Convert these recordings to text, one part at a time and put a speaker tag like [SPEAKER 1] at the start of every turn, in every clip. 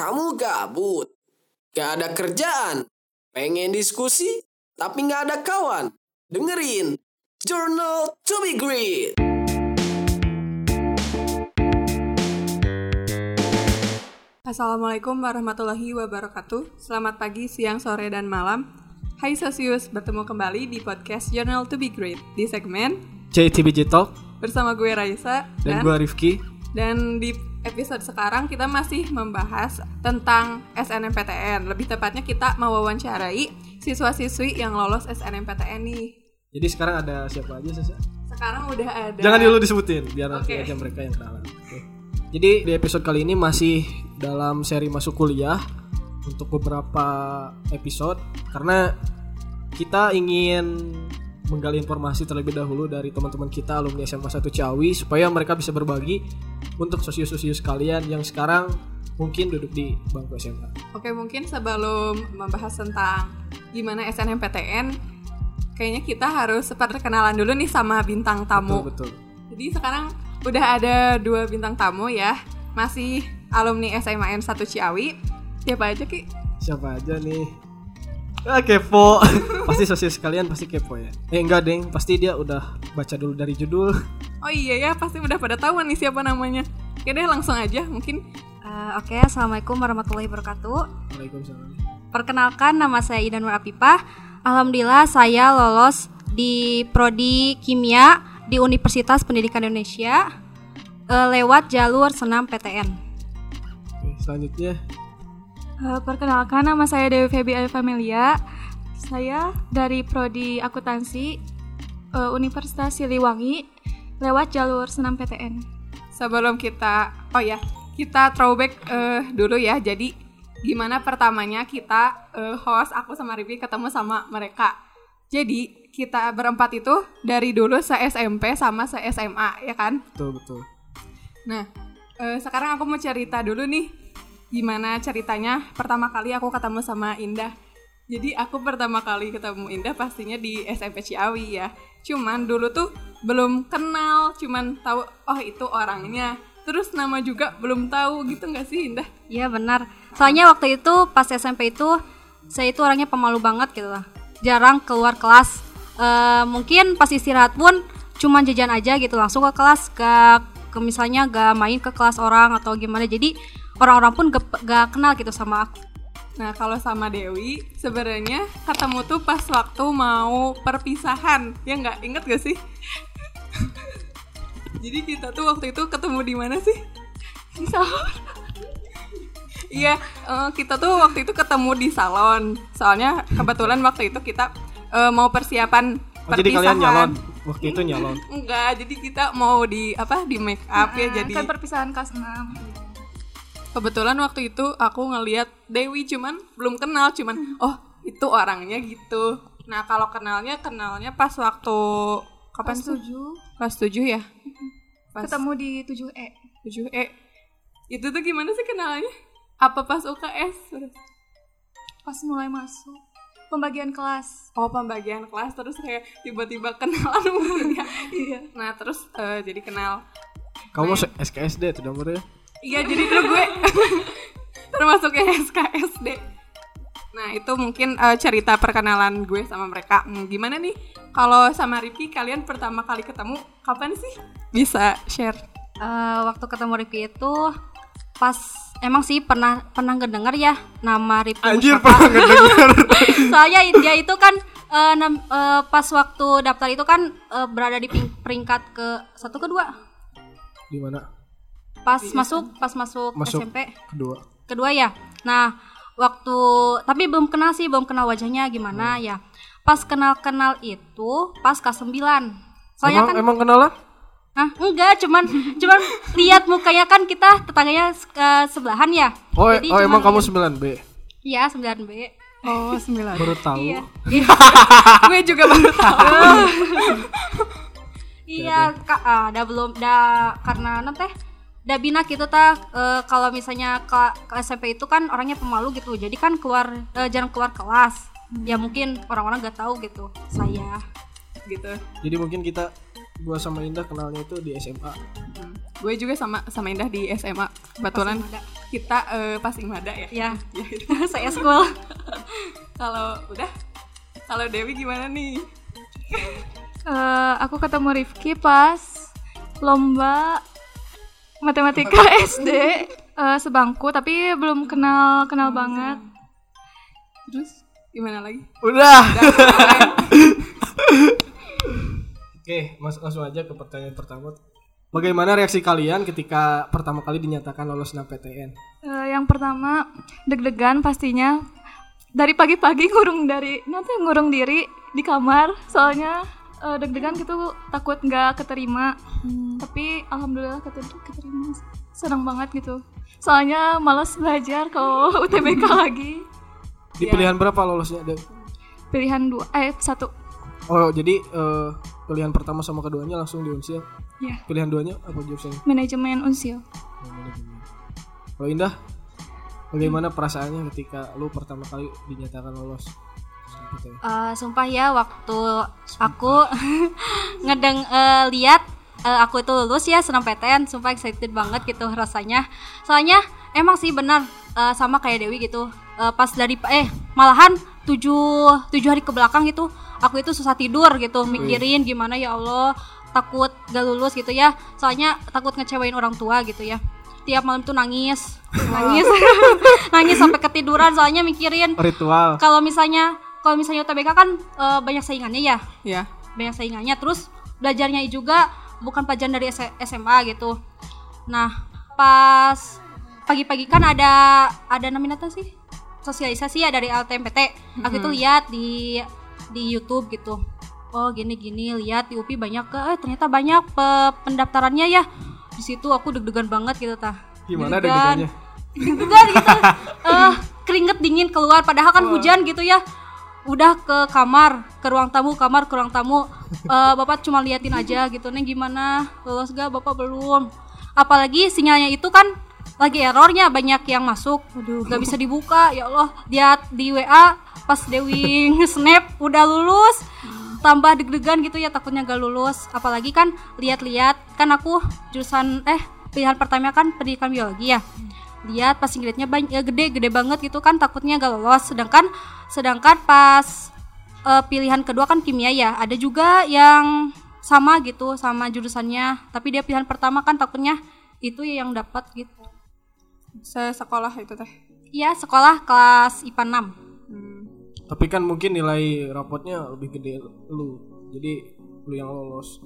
[SPEAKER 1] Kamu gabut, gak ada kerjaan, pengen diskusi, tapi gak ada kawan. Dengerin Journal to be Great.
[SPEAKER 2] Assalamualaikum warahmatullahi wabarakatuh. Selamat pagi, siang, sore, dan malam. Hai Sosius, bertemu kembali di podcast Journal to be Great di segmen
[SPEAKER 3] JTBJ Talk
[SPEAKER 2] bersama gue Raisa
[SPEAKER 3] dan gue Rifki.
[SPEAKER 2] Dan di episode sekarang kita masih membahas tentang SNMPTN. Lebih tepatnya kita mewawancarai siswa-siswi yang lolos SNMPTN nih.
[SPEAKER 3] Jadi sekarang ada siapa aja Sasa?
[SPEAKER 2] Sekarang udah ada
[SPEAKER 3] Jangan dulu disebutin biar nanti aja mereka yang kenalan. Oke. Jadi di episode kali ini masih dalam seri masuk kuliah untuk beberapa episode karena kita ingin menggali informasi terlebih dahulu dari teman-teman kita alumni SMA 1 Ciawi supaya mereka bisa berbagi untuk sosius-sosius kalian yang sekarang mungkin duduk di bangku SMA.
[SPEAKER 2] Oke, mungkin sebelum membahas tentang gimana SNMPTN, kayaknya kita harus perkenalan dulu nih sama bintang tamu.
[SPEAKER 3] Betul betul.
[SPEAKER 2] Jadi sekarang udah ada dua bintang tamu ya, masih alumni SMAN 1 Ciawi. Siapa aja Ki?
[SPEAKER 3] Siapa aja nih? Ah kepo. pasti sosius kalian pasti kepo ya. Eh enggak deng, pasti dia udah baca dulu dari judul.
[SPEAKER 2] Oh iya ya, pasti udah pada tahu nih siapa namanya. Oke deh, langsung aja mungkin.
[SPEAKER 4] Eh, Oke, assalamualaikum warahmatullahi wabarakatuh.
[SPEAKER 3] Waalaikumsalam.
[SPEAKER 4] Perkenalkan, nama saya Idan Nur Apipah. Alhamdulillah saya lolos di prodi kimia di Universitas Pendidikan Indonesia eh, lewat jalur senam PTN.
[SPEAKER 3] Oke, selanjutnya
[SPEAKER 5] Eh, perkenalkan nama saya Dewi Febi Familia. Saya dari prodi akuntansi eh, Universitas Siliwangi lewat jalur senam PTN.
[SPEAKER 2] Sebelum kita, oh ya, kita throwback eh, dulu ya. Jadi gimana pertamanya kita eh, host aku sama Rivi ketemu sama mereka. Jadi kita berempat itu dari dulu se SMP sama se SMA ya kan?
[SPEAKER 3] betul betul.
[SPEAKER 2] Nah, eh, sekarang aku mau cerita dulu nih gimana ceritanya pertama kali aku ketemu sama Indah. Jadi aku pertama kali ketemu Indah pastinya di SMP Ciawi ya. Cuman dulu tuh belum kenal, cuman tahu oh itu orangnya. Terus nama juga belum tahu gitu nggak sih Indah?
[SPEAKER 4] Iya benar. Soalnya waktu itu pas SMP itu saya itu orangnya pemalu banget gitu lah. Jarang keluar kelas. Eh, mungkin pas istirahat pun cuma jajan aja gitu langsung ke kelas gak ke misalnya gak main ke kelas orang atau gimana. Jadi orang-orang pun gak, gak kenal gitu sama aku.
[SPEAKER 2] Nah kalau sama Dewi sebenarnya ketemu tuh pas waktu mau perpisahan ya nggak inget gak sih? Jadi kita tuh waktu itu ketemu di mana sih? Di salon. Iya, eh, kita tuh waktu itu ketemu di salon. Soalnya kebetulan waktu itu kita eh, mau persiapan
[SPEAKER 3] Oh, jadi kalian
[SPEAKER 2] perpisahan.
[SPEAKER 3] nyalon. Waktu itu nyalon.
[SPEAKER 2] Enggak, jadi kita mau di apa di make up ya
[SPEAKER 5] Nah,
[SPEAKER 2] jadi
[SPEAKER 5] kan perpisahan kelas 6.
[SPEAKER 2] Kebetulan waktu itu aku ngeliat Dewi cuman belum kenal cuman oh itu orangnya gitu. Nah kalau kenalnya kenalnya pas waktu kapan
[SPEAKER 5] Kelas 7
[SPEAKER 2] kelas 7 ya? Pas
[SPEAKER 5] ketemu di E. 7E.
[SPEAKER 2] 7 e. Itu tuh gimana sih kenalnya? Apa pas UKS
[SPEAKER 5] Pas mulai masuk. Pembagian kelas.
[SPEAKER 2] oh pembagian kelas terus kayak tiba-tiba kenalan iya. Nah terus eh, jadi kenal.
[SPEAKER 3] Kamu se- SKSD tuh nomornya?
[SPEAKER 2] Iya jadi dulu gue termasuk yang SKSD. Nah itu mungkin eh, cerita perkenalan gue sama mereka. Hmm, gimana nih kalau sama Rifki kalian pertama kali ketemu kapan sih? Bisa share.
[SPEAKER 4] Eh, waktu ketemu Rifki itu pas emang sih pernah pernah ngedenger ya nama Rifki
[SPEAKER 3] Anjir
[SPEAKER 4] Mustafa.
[SPEAKER 3] pernah ngedenger.
[SPEAKER 4] Soalnya dia itu kan nam- eh, pas waktu daftar itu kan eh, berada di peringkat ke satu kedua.
[SPEAKER 3] Di mana?
[SPEAKER 4] Pas masuk pas masuk,
[SPEAKER 3] Masuk.
[SPEAKER 4] SMP
[SPEAKER 3] Kedua.
[SPEAKER 4] kedua ya. Nah waktu tapi belum kenal sih belum kenal wajahnya gimana ya. Pas kenal kenal itu pas kelas 9 Soalnya
[SPEAKER 3] emang
[SPEAKER 4] kan
[SPEAKER 3] emang kenalan?
[SPEAKER 4] Hah, enggak, cuman cuman lihat mukanya kan kita tetangganya eh, sebelahan ya.
[SPEAKER 3] Oh,
[SPEAKER 4] Jadi
[SPEAKER 3] oh emang kamu
[SPEAKER 4] lihat-
[SPEAKER 3] 9B.
[SPEAKER 4] Iya, 9B.
[SPEAKER 2] Oh sembilan.
[SPEAKER 3] Baru tahu.
[SPEAKER 4] Iya.
[SPEAKER 2] gue juga baru tahu.
[SPEAKER 4] Iya, Kak, ah, dah belum dah karena nanti dah bina gitu tah eh, kalau misalnya ke, ke SMP itu kan orangnya pemalu gitu. Jadi kan keluar eh, jarang keluar kelas. Ya mungkin orang-orang gak tahu gitu. Saya.
[SPEAKER 2] gitu.
[SPEAKER 3] Jadi mungkin kita gua sama Indah kenalnya itu di SMA.
[SPEAKER 2] Gue juga sama sama Indah di SMA kebetulan. Kita eh, pas Imada ya.
[SPEAKER 4] Ya.
[SPEAKER 2] Ya, gitu.
[SPEAKER 4] saya school.
[SPEAKER 2] Kalau udah, kalau Dewi gimana nih?
[SPEAKER 5] Eh, aku ketemu Rifki pas lomba matematika SD eh, sebangku tapi belum kenal kenal banget.
[SPEAKER 2] Terus gimana lagi?
[SPEAKER 3] Udah. Oke, mas langsung aja ke pertanyaan pertama. Bagaimana reaksi kalian ketika pertama kali dinyatakan lolos SNMPTN?
[SPEAKER 5] Eh, yang pertama deg-degan pastinya dari pagi-pagi ngurung dari nanti ngurung diri di kamar soalnya eh, deg-degan gitu takut nggak keterima tapi alhamdulillah keter- keterima senang banget gitu soalnya malas belajar kalau UTBK lagi
[SPEAKER 3] Di
[SPEAKER 2] Iya.
[SPEAKER 3] pilihan berapa lolosnya? Dev?
[SPEAKER 5] pilihan dua eh satu
[SPEAKER 3] Oh, jadi eh, pilihan pertama sama keduanya langsung di Unsil.
[SPEAKER 5] ya
[SPEAKER 3] Pilihan duanya apa jurusannya?
[SPEAKER 5] manajemen unsil
[SPEAKER 3] Oh. Kalau Indah, bagaimana perasaannya ketika lu pertama kali dinyatakan lolos? SNMPTN?
[SPEAKER 4] Eh, sumpah ya waktu aku ngedeng eh, lihat eh, aku itu lulus ya senam PTN sumpah excited banget gitu rasanya. Soalnya emang sih benar eh, sama kayak Dewi gitu. Eh, pas dari eh malahan tujuh tujuh hari ke belakang gitu aku itu susah tidur gitu mikirin gimana ya Allah takut gak lulus gitu ya. Soalnya takut ngecewain orang tua gitu ya. Tiap malam tuh nangis nangis nangis sampai ketiduran soalnya mikirin
[SPEAKER 3] Ritual.
[SPEAKER 4] kalau misalnya kalau misalnya UTBK kan eh, banyak saingannya ya.
[SPEAKER 2] Ya,
[SPEAKER 4] banyak saingannya. Terus belajarnya juga bukan pelajaran dari S- SMA gitu. Nah pas pagi-pagi kan ada ada namanya sih? Sosialisasi ya dari LTMPT aku itu lihat di di YouTube gitu. Oh gini gini lihat di UPI banyak ke eh, ternyata banyak pe- pendaftarannya ya. Di situ aku deg-degan banget gitu tah.
[SPEAKER 3] Gimana
[SPEAKER 4] Deg-degan.
[SPEAKER 3] deg-degannya?
[SPEAKER 4] deg-degan gitu. Eh keringet dingin keluar padahal kan hujan gitu ya udah ke kamar ke ruang tamu kamar ke ruang tamu. Eh, bapak cuma liatin aja gitu neng gimana? Lolos gak bapak belum. Apalagi sinyalnya itu kan lagi errornya banyak yang masuk. Nggak bisa dibuka ya Allah. Lihat di WA pas Dewi snap udah lulus. Tambah deg-degan gitu ya takutnya gak lulus. Apalagi kan lihat-lihat kan aku jurusan eh pilihan pertama kan pendidikan biologi ya lihat pas grade-nya banyak gede gede banget gitu kan takutnya gak lolos sedangkan sedangkan pas eh, pilihan kedua kan kimia ya ada juga yang sama gitu sama jurusannya tapi dia pilihan pertama kan takutnya itu yang dapat gitu
[SPEAKER 2] saya sekolah itu teh.
[SPEAKER 4] Iya sekolah kelas IPA 6
[SPEAKER 2] Hmm.
[SPEAKER 3] Tapi kan mungkin nilai rapotnya lebih gede lu. Jadi lu yang lolos.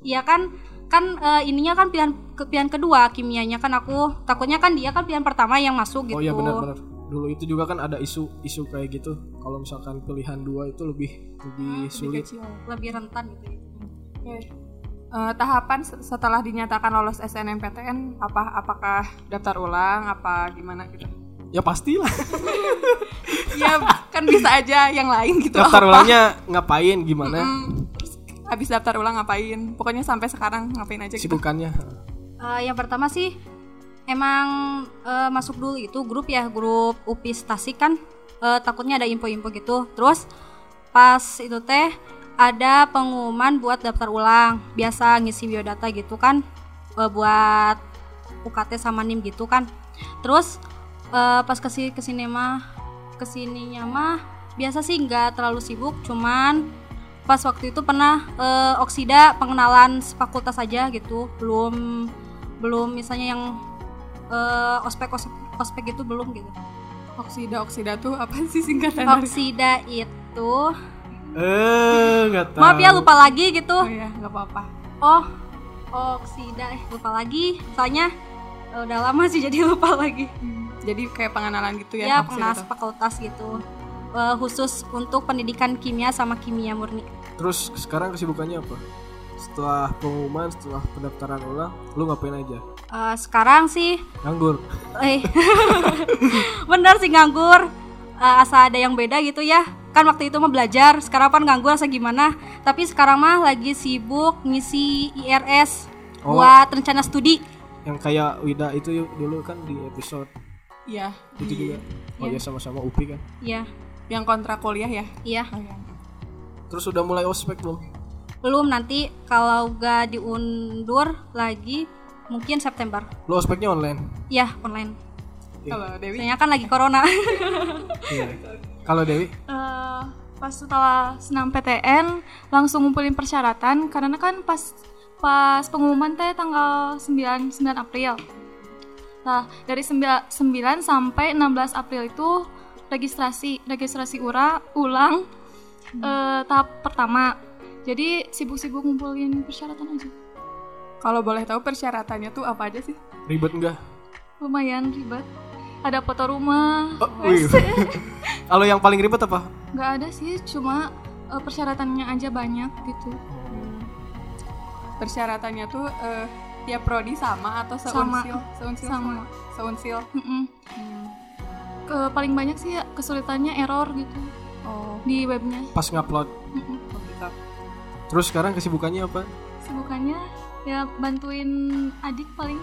[SPEAKER 4] Iya kan kan eh, ininya kan pilihan ke pilihan kedua kimianya kan aku takutnya kan dia kan pilihan pertama yang masuk gitu
[SPEAKER 3] Oh iya benar-benar. Dulu itu juga kan ada isu-isu kayak gitu. Kalau misalkan pilihan dua itu lebih lebih sulit.
[SPEAKER 2] Kecil.
[SPEAKER 4] lebih rentan gitu
[SPEAKER 2] Oke. Eh, tahapan se- setelah dinyatakan lolos SNMPTN apa apakah daftar ulang apa gimana gitu?
[SPEAKER 3] Ya pastilah.
[SPEAKER 2] ya kan bisa aja yang lain gitu.
[SPEAKER 3] Daftar
[SPEAKER 2] apa.
[SPEAKER 3] ulangnya ngapain gimana?
[SPEAKER 2] Hmm, terus habis daftar ulang ngapain? Pokoknya sampai sekarang ngapain aja gitu.
[SPEAKER 3] Sibukannya.
[SPEAKER 4] Eh, yang pertama sih emang eh, masuk dulu itu grup ya grup UPI Tasik kan eh, takutnya ada info-info gitu terus pas itu teh ada pengumuman buat daftar ulang biasa ngisi biodata gitu kan eh, buat UKT sama NIM gitu kan terus eh, pas ke sini ke sini mah ke sininya mah biasa sih nggak terlalu sibuk cuman pas waktu itu pernah eh, oksida pengenalan fakultas aja gitu belum belum misalnya yang eh, ospek ospek ospek gitu belum gitu
[SPEAKER 2] Oksida oksida tuh apa sih singkatan dari?
[SPEAKER 4] oksida itu
[SPEAKER 3] Eh, nggak tahu.
[SPEAKER 4] maaf ya lupa lagi gitu
[SPEAKER 2] Oh iya nggak apa-apa.
[SPEAKER 4] oh oksida eh lupa lagi soalnya eh, udah lama sih jadi lupa lagi
[SPEAKER 2] Jadi kayak pengenalan gitu ya?
[SPEAKER 4] ya pengenalan fakultas gitu Eh, khusus untuk pendidikan kimia sama kimia murni
[SPEAKER 3] Terus sekarang kesibukannya apa? Setelah pengumuman, setelah pendaftaran ulang, lu ngapain aja?
[SPEAKER 4] Eh, sekarang sih
[SPEAKER 3] Nganggur.
[SPEAKER 4] Eh, bener sih nganggur. Eh, asa ada yang beda gitu ya. Kan waktu itu mah belajar, sekarang kan nganggur asa gimana. Tapi sekarang mah lagi sibuk ngisi IRS
[SPEAKER 3] Oh.
[SPEAKER 4] buat rencana studi.
[SPEAKER 3] Yang kayak Wida itu yuk, dulu kan di episode
[SPEAKER 2] Iya.
[SPEAKER 3] itu
[SPEAKER 2] di-
[SPEAKER 3] juga. Oh ya sama-sama UPI kan.
[SPEAKER 4] Iya,
[SPEAKER 2] Yang kontrak kuliah ya?
[SPEAKER 4] iya.
[SPEAKER 2] Oh, iya.
[SPEAKER 3] Terus udah mulai ospek belum?
[SPEAKER 4] Belum nanti kalau gak diundur lagi mungkin September.
[SPEAKER 3] Lu ospeknya online?
[SPEAKER 4] Ya, online.
[SPEAKER 2] Kalau Dewi
[SPEAKER 4] Soalnya kan lagi corona.
[SPEAKER 3] Iya. Kalau Dewi?
[SPEAKER 5] Eh, pas setelah senam PTN langsung ngumpulin persyaratan karena kan pas pas pengumuman teh tanggal 9 9 April. Nah, dari 9, 9 sampai 16 April itu registrasi registrasi ura, ulang eh, tahap pertama. Jadi sibuk-sibuk ngumpulin persyaratan aja.
[SPEAKER 2] kalau boleh tahu persyaratannya tuh apa aja sih?
[SPEAKER 3] Ribet enggak?
[SPEAKER 5] Lumayan ribet. Ada foto rumah.
[SPEAKER 3] Oh. Kalau yang paling ribet apa?
[SPEAKER 5] Nggak ada sih, cuma eh, persyaratannya aja banyak gitu.
[SPEAKER 2] Persyaratannya tuh eh, tiap prodi sama atau
[SPEAKER 5] Sama.
[SPEAKER 2] seunsil? Seunsil
[SPEAKER 5] Sama.
[SPEAKER 2] Seunsil.
[SPEAKER 5] Mm-mm. Ke paling banyak sih ya, kesulitannya error gitu
[SPEAKER 2] Oh,
[SPEAKER 5] di webnya.
[SPEAKER 3] Pas ngupload.
[SPEAKER 2] Gitu.
[SPEAKER 3] Terus sekarang kesibukannya apa?
[SPEAKER 5] Sibukannya ya bantuin adik paling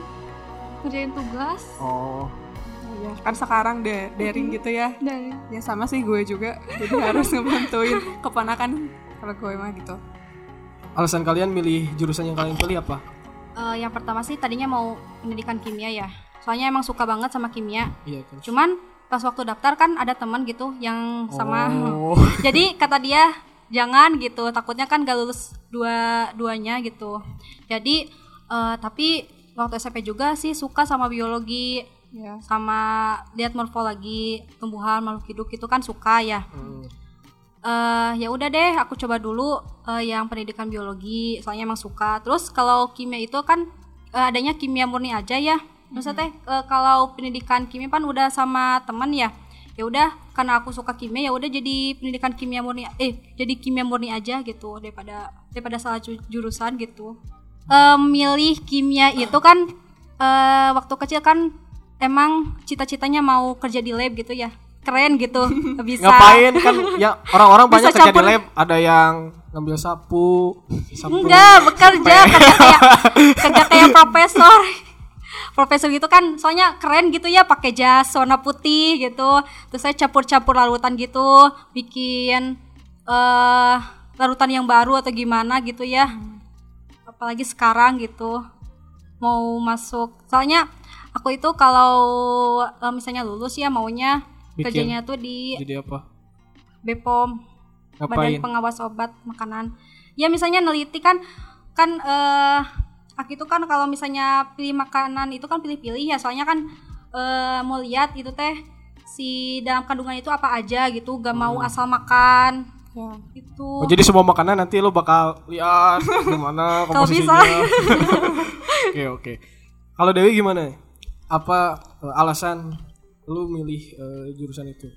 [SPEAKER 5] ngerjain tugas
[SPEAKER 3] Oh,
[SPEAKER 2] Iya, kan sekarang de daring gitu ya.
[SPEAKER 5] dari
[SPEAKER 2] Ya sama sih gue juga. Jadi harus ngebantuin keponakan kalau gue mah gitu.
[SPEAKER 3] alasan kalian milih jurusan yang kalian pilih apa?
[SPEAKER 4] Eh, yang pertama sih tadinya mau pendidikan kimia ya. Soalnya emang suka banget sama kimia.
[SPEAKER 3] Iya kan.
[SPEAKER 4] Cuman pas waktu daftar kan ada teman gitu yang sama.
[SPEAKER 3] Oh.
[SPEAKER 4] Jadi kata dia jangan gitu. Takutnya kan gak lulus dua duanya gitu. Jadi eh, tapi waktu SMP juga sih suka sama biologi
[SPEAKER 2] Ya.
[SPEAKER 4] sama lihat morfologi tumbuhan makhluk hidup itu kan suka ya.
[SPEAKER 3] Hmm.
[SPEAKER 4] eh ya udah deh aku coba dulu eh, yang pendidikan biologi soalnya emang suka terus kalau kimia itu kan eh, adanya kimia murni aja ya maksudnya teh eh, kalau pendidikan kimia kan udah sama teman ya ya udah karena aku suka kimia ya udah jadi pendidikan kimia murni eh jadi kimia murni aja gitu daripada daripada salah ju- jurusan gitu. Eh, milih kimia itu kan eh, waktu kecil kan emang cita-citanya mau kerja di lab gitu ya. Keren gitu bisa.
[SPEAKER 3] Ngapain? Kan ya orang-orang banyak kerja di lab, ada yang ngambil sapu, sapu.
[SPEAKER 4] Enggak, bekerja kerja kayak kerja kayak profesor. Profesor gitu kan soalnya keren gitu ya pakai jas warna putih gitu. Terus saya campur-campur larutan gitu, bikin eh larutan yang baru atau gimana gitu ya. Apalagi sekarang gitu. Mau masuk. Soalnya aku itu kalau eh, misalnya lulus ya maunya
[SPEAKER 3] Bikin.
[SPEAKER 4] kerjanya tuh di
[SPEAKER 3] Jadi apa?
[SPEAKER 4] BPOM
[SPEAKER 3] Ngapain?
[SPEAKER 4] Badan Pengawas Obat Makanan. Ya misalnya neliti kan kan eh aku itu kan kalau misalnya pilih makanan itu kan pilih-pilih ya soalnya kan eh mau lihat itu teh si dalam kandungan itu apa aja gitu gak mau asal makan
[SPEAKER 2] Ya.
[SPEAKER 4] itu
[SPEAKER 3] Oh, jadi semua makanan nanti lu bakal lihat gimana
[SPEAKER 4] Kalau
[SPEAKER 3] komposisinya.
[SPEAKER 4] bisa.
[SPEAKER 3] Oke, oke. Kalau Dewi gimana? Apa eh, alasan lu milih eh, jurusan itu?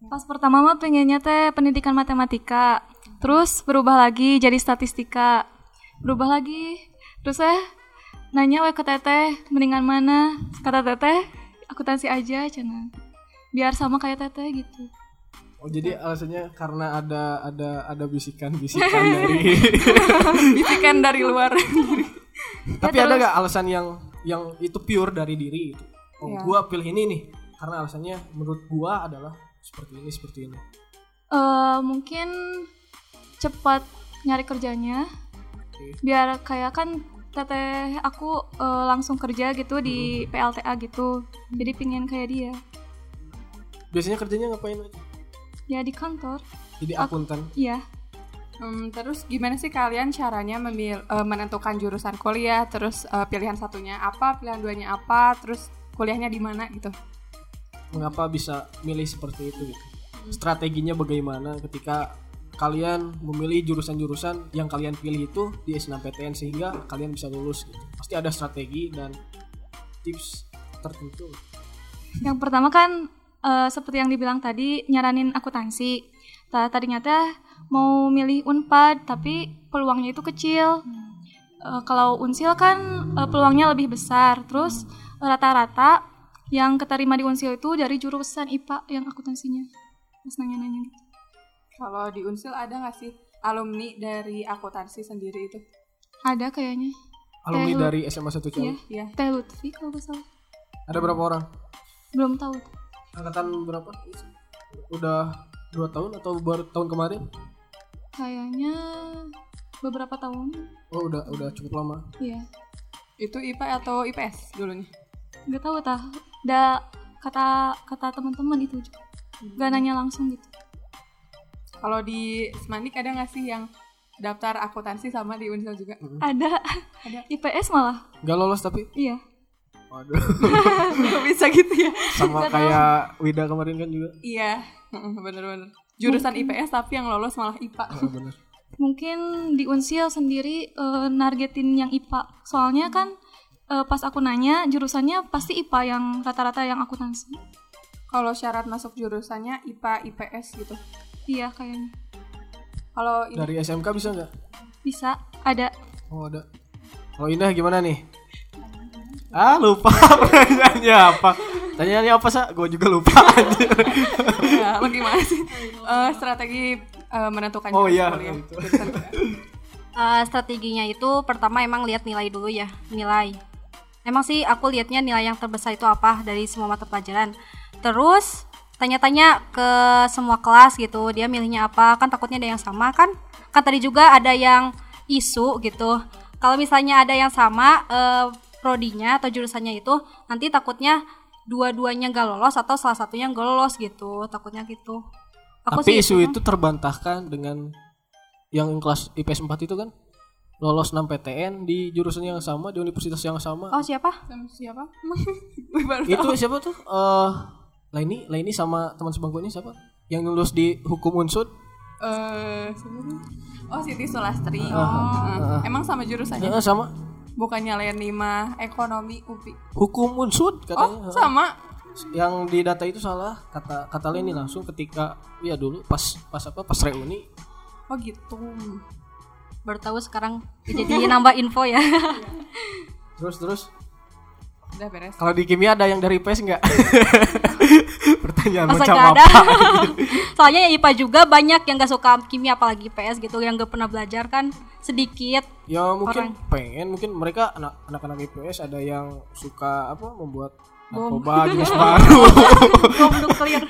[SPEAKER 5] pas pertama mah pengennya teh pendidikan matematika terus berubah lagi jadi statistika berubah lagi terus eh nanya we ke teteh mendingan mana kata teteh akuntansi aja cina biar sama kayak teteh gitu
[SPEAKER 3] Oh, jadi alasannya karena ada ada ada bisikan-bisikan dari
[SPEAKER 2] Bisikan dari luar.
[SPEAKER 3] Tapi ada gak alasan yang yang itu pure dari diri itu? Oh,
[SPEAKER 2] Iya.
[SPEAKER 3] gua pilih ini nih karena alasannya menurut gua adalah seperti ini seperti ini.
[SPEAKER 5] Eh mungkin cepat nyari kerjanya
[SPEAKER 3] Oke.
[SPEAKER 5] biar kayak kan teteh aku eh, langsung kerja gitu di PLTA gitu jadi pingin kayak dia
[SPEAKER 3] Biasanya kerjanya ngapain aja?
[SPEAKER 5] ya di kantor
[SPEAKER 3] Jadi akuntan.
[SPEAKER 5] iya
[SPEAKER 2] Hmm, terus gimana sih kalian caranya memil- eh, menentukan jurusan kuliah? Terus eh, pilihan satunya apa, pilihan duanya apa, terus kuliahnya di mana gitu?
[SPEAKER 3] Mengapa bisa milih seperti itu gitu? Strateginya bagaimana ketika kalian memilih jurusan-jurusan yang kalian pilih itu di S6PTN sehingga kalian bisa lulus gitu. Pasti ada strategi dan tips tertentu.
[SPEAKER 5] Yang pertama kan eh, seperti yang dibilang tadi nyaranin akuntansi. Ta- Tadinya teh mau milih Unpad tapi peluangnya itu kecil. Eh, kalau Unsil kan eh, peluangnya lebih besar. Terus rata-rata yang keterima di Unsil itu dari jurusan IPA yang akuntansinya. Terus nanya-nanya gitu.
[SPEAKER 2] Kalau di Unsil ada nggak sih alumni dari akuntansi sendiri itu?
[SPEAKER 5] Ada kayaknya.
[SPEAKER 3] Alumni
[SPEAKER 5] Eh,
[SPEAKER 3] dari SMA 1 Ciawi.
[SPEAKER 5] Iya.
[SPEAKER 2] Iya.
[SPEAKER 5] Teh Lutfi kalau nggak salah.
[SPEAKER 3] Ada berapa orang?
[SPEAKER 5] Belum tahu.
[SPEAKER 3] Angkatan berapa? Udah dua tahun atau baru tahun kemarin?
[SPEAKER 5] Kayaknya beberapa tahun.
[SPEAKER 3] Oh udah udah cukup lama.
[SPEAKER 5] Iya.
[SPEAKER 2] Itu IPA atau IPS dulunya?
[SPEAKER 5] Nggak tahu tah. ada kata kata teman-teman itu juga gak nanya langsung gitu
[SPEAKER 2] Kalau di Semanik ada nggak sih yang daftar akuntansi sama di Unsel juga?
[SPEAKER 5] ada
[SPEAKER 2] Ada.
[SPEAKER 5] IPS malah
[SPEAKER 3] Gak lolos tapi.
[SPEAKER 5] iya
[SPEAKER 3] Waduh.
[SPEAKER 2] Bisa gitu ya?
[SPEAKER 3] Sama kayak Wida kemarin kan juga.
[SPEAKER 2] Iya, heeh, bener-bener. Jurusan IPS tapi yang lolos malah IPA.
[SPEAKER 3] Ah, bener.
[SPEAKER 5] mungkin di Unsil sendiri eh, nargetin yang IPA soalnya kan eh, pas aku nanya jurusannya pasti IPA yang rata-rata yang akuntansi
[SPEAKER 2] Kalau syarat masuk jurusannya IPA IPS gitu.
[SPEAKER 5] Iya kayaknya
[SPEAKER 2] Kalau ini
[SPEAKER 3] Dari SMK bisa nggak?
[SPEAKER 5] bisa ada
[SPEAKER 3] Oh ada. Kalau Indah gimana nih? Ah lupa pertanyaannya apa? Pertanyaannya apa sih? Gue juga lupa.
[SPEAKER 2] ya, lo gimana sih? Eh, strategi eh, menentukan
[SPEAKER 3] Oh, iya,
[SPEAKER 2] kuliah.
[SPEAKER 3] itu.
[SPEAKER 4] Eh, strateginya itu pertama emang lihat nilai dulu ya nilai emang sih aku lihatnya nilai yang terbesar itu apa dari semua mata pelajaran terus tanya-tanya ke semua kelas gitu dia milihnya apa kan takutnya ada yang sama kan? Kan tadi juga ada yang isu gitu. Kalau misalnya ada yang sama eh, prodinya atau jurusannya itu nanti takutnya dua-duanya gak lolos atau salah satunya gak lolos gitu takutnya gitu. Aku
[SPEAKER 3] Tapi
[SPEAKER 4] sih
[SPEAKER 3] isu
[SPEAKER 4] itu
[SPEAKER 3] itu terbantahkan dengan yang kelas IPS 4 itu kan? Lolos 6 PTN di jurusan yang sama di universitas yang sama.
[SPEAKER 4] oh siapa?
[SPEAKER 2] Siapa? Gue baru
[SPEAKER 3] itu siapa tuh? Eh Laini, Laini sama teman sebangku ini siapa? Yang lulus di hukum unsur?
[SPEAKER 2] Eh, tuh? Oh, Siti Sulastri.
[SPEAKER 3] Ah,
[SPEAKER 2] Heeh.
[SPEAKER 3] ah.
[SPEAKER 2] Emang sama jurusannya?
[SPEAKER 3] Ya, sama
[SPEAKER 2] Bukannya Leni mah ekonomi UPI.
[SPEAKER 3] hukum unsur
[SPEAKER 2] Oh,
[SPEAKER 3] katanya.
[SPEAKER 2] sama.
[SPEAKER 3] Yang di data itu salah kata kata Leni langsung ketika ya dulu pas pas apa pas reuni
[SPEAKER 2] Oh, gitu.
[SPEAKER 4] baru tahu sekarang jadi nambah info ya
[SPEAKER 3] terus terus
[SPEAKER 2] Udah beres.
[SPEAKER 3] kalau di kimia ada yang dari IPS enggak? Pertanyaan
[SPEAKER 4] masa
[SPEAKER 3] macam
[SPEAKER 4] gak
[SPEAKER 3] apa?
[SPEAKER 4] ada soalnya ya IPA juga banyak yang gak suka kimia apalagi PS gitu yang gak pernah belajar kan sedikit
[SPEAKER 3] Ya mungkin
[SPEAKER 4] Orang.
[SPEAKER 3] pengen mungkin mereka anak anak-anak IPS ada yang suka apa membuat narkoba jenis baru.
[SPEAKER 4] bom nuklir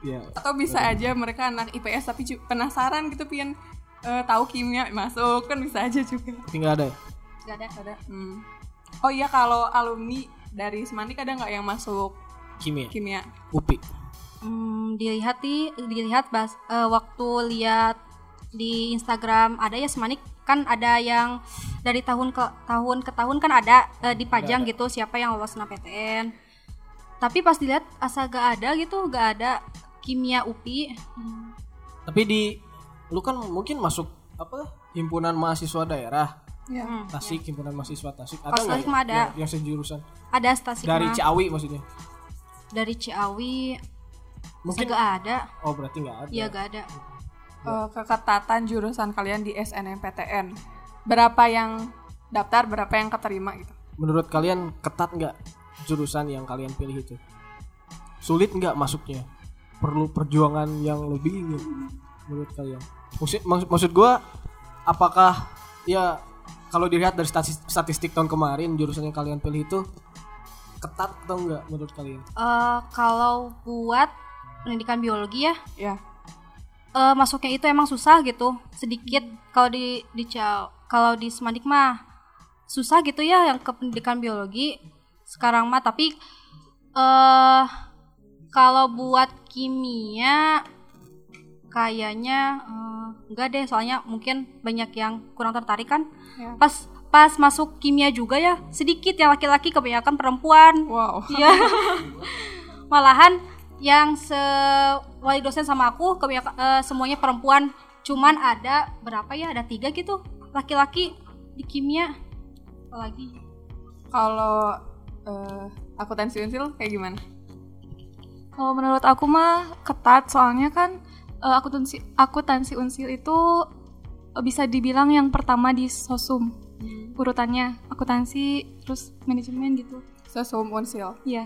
[SPEAKER 3] ya.
[SPEAKER 2] Atau bisa aja mereka anak IPS tapi penasaran gitu pengen eh, tahu kimia masuk kan bisa aja juga.
[SPEAKER 3] Tapi nggak ada ya?
[SPEAKER 4] gak ada
[SPEAKER 2] Ada. Hmm. Oh iya kalau alumni dari Semanik ada nggak yang masuk
[SPEAKER 3] Kimia.
[SPEAKER 2] kimia?
[SPEAKER 3] UPI.
[SPEAKER 4] Hmm, dilihat di dilihat bas eh, waktu lihat di Instagram ada ya semanik kan ada yang dari tahun ke tahun ke tahun kan ada eh, dipajang gitu siapa yang lolos PTN tapi pas dilihat asa gak ada gitu gak ada kimia UPI
[SPEAKER 3] Tapi di lu kan mungkin masuk apa? Himpunan mahasiswa daerah
[SPEAKER 2] Ya.
[SPEAKER 3] Tasik, himpunan mahasiswa Tasik. Ada
[SPEAKER 4] Kalau
[SPEAKER 3] nggak
[SPEAKER 4] Tasik
[SPEAKER 3] ya?
[SPEAKER 4] mah ada.
[SPEAKER 3] Yang, yang sejurusan
[SPEAKER 4] ada stasiun
[SPEAKER 3] dari Ciawi maksudnya.
[SPEAKER 4] dari Ciawi
[SPEAKER 3] Mungkin
[SPEAKER 4] gak ada
[SPEAKER 3] oh berarti nggak ada.
[SPEAKER 4] ya gak ada
[SPEAKER 2] Eh, keketatan jurusan kalian di SNMPTN. Berapa yang daftar, berapa yang keterima gitu?
[SPEAKER 3] Menurut kalian ketat nggak jurusan yang kalian pilih itu? Sulit nggak masuknya? Perlu perjuangan yang lebih nggak menurut kalian? Maksud, maksud, maksud gue, apakah ya kalau dilihat dari statistik, statistik tahun kemarin jurusan yang kalian pilih itu ketat atau enggak menurut kalian?
[SPEAKER 4] Eh, kalau buat pendidikan biologi ya
[SPEAKER 2] Ya.
[SPEAKER 4] eh, masuknya itu emang susah gitu sedikit kalau di di kalau di Semanik mah susah gitu ya yang ke pendidikan biologi sekarang mah tapi eh kalau buat kimia kayaknya eh, enggak deh soalnya mungkin banyak yang kurang tertarik kan
[SPEAKER 2] Ya.
[SPEAKER 4] pas pas masuk kimia juga ya sedikit yang laki-laki kebanyakan perempuan
[SPEAKER 2] Wow.
[SPEAKER 4] Iya. Malahan yang se wali dosen sama aku kebanyakan eh, semuanya perempuan. Cuman ada berapa ya? Ada tiga gitu laki-laki di kimia. Apalagi
[SPEAKER 2] Kalau eh, akuntansi unsil kayak gimana?
[SPEAKER 5] Kalau menurut aku mah ketat soalnya kan eh, akuntansi akuntansi unsil itu eh, bisa dibilang yang pertama di sosum urutannya akuntansi terus manajemen gitu.
[SPEAKER 2] Sesum unsil.
[SPEAKER 5] Iya.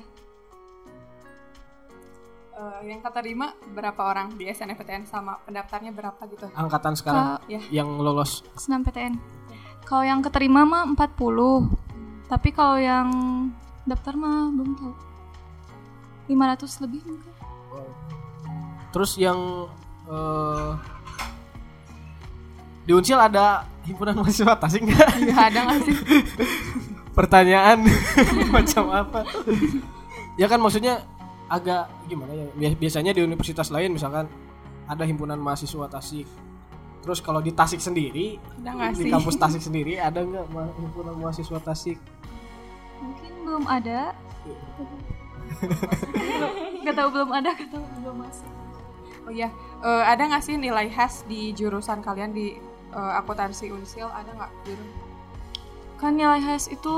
[SPEAKER 2] Eh, yang keterima berapa orang di SNMPTN sama pendaftarnya berapa gitu?
[SPEAKER 3] Angkatan sekarang
[SPEAKER 2] Ya.
[SPEAKER 3] yang lolos
[SPEAKER 5] senam PTN. Kalau yang keterima mah 40. Tapi kalau yang daftar mah belum tahu. 500 lebih mungkin.
[SPEAKER 3] Terus yang eh, di Unsil ada himpunan mahasiswa Tasik nggak?
[SPEAKER 2] Iya ada nggak sih?
[SPEAKER 3] pertanyaan macam apa ya kan maksudnya agak gimana ya Bias- biasanya di universitas lain misalkan ada himpunan mahasiswa Tasik terus kalau di Tasik sendiri
[SPEAKER 2] Ada
[SPEAKER 3] di
[SPEAKER 2] sih?
[SPEAKER 3] kampus Tasik sendiri ada nggak ma- himpunan mahasiswa Tasik
[SPEAKER 5] Mungkin belum ada. Gak tahu belum ada, gak tahu belum masuk.
[SPEAKER 2] Oh iya, Eh, ada nggak sih nilai khas di jurusan kalian di eh, akuntansi Unsil? Ada nggak? Juru?
[SPEAKER 5] Kan nilai khas itu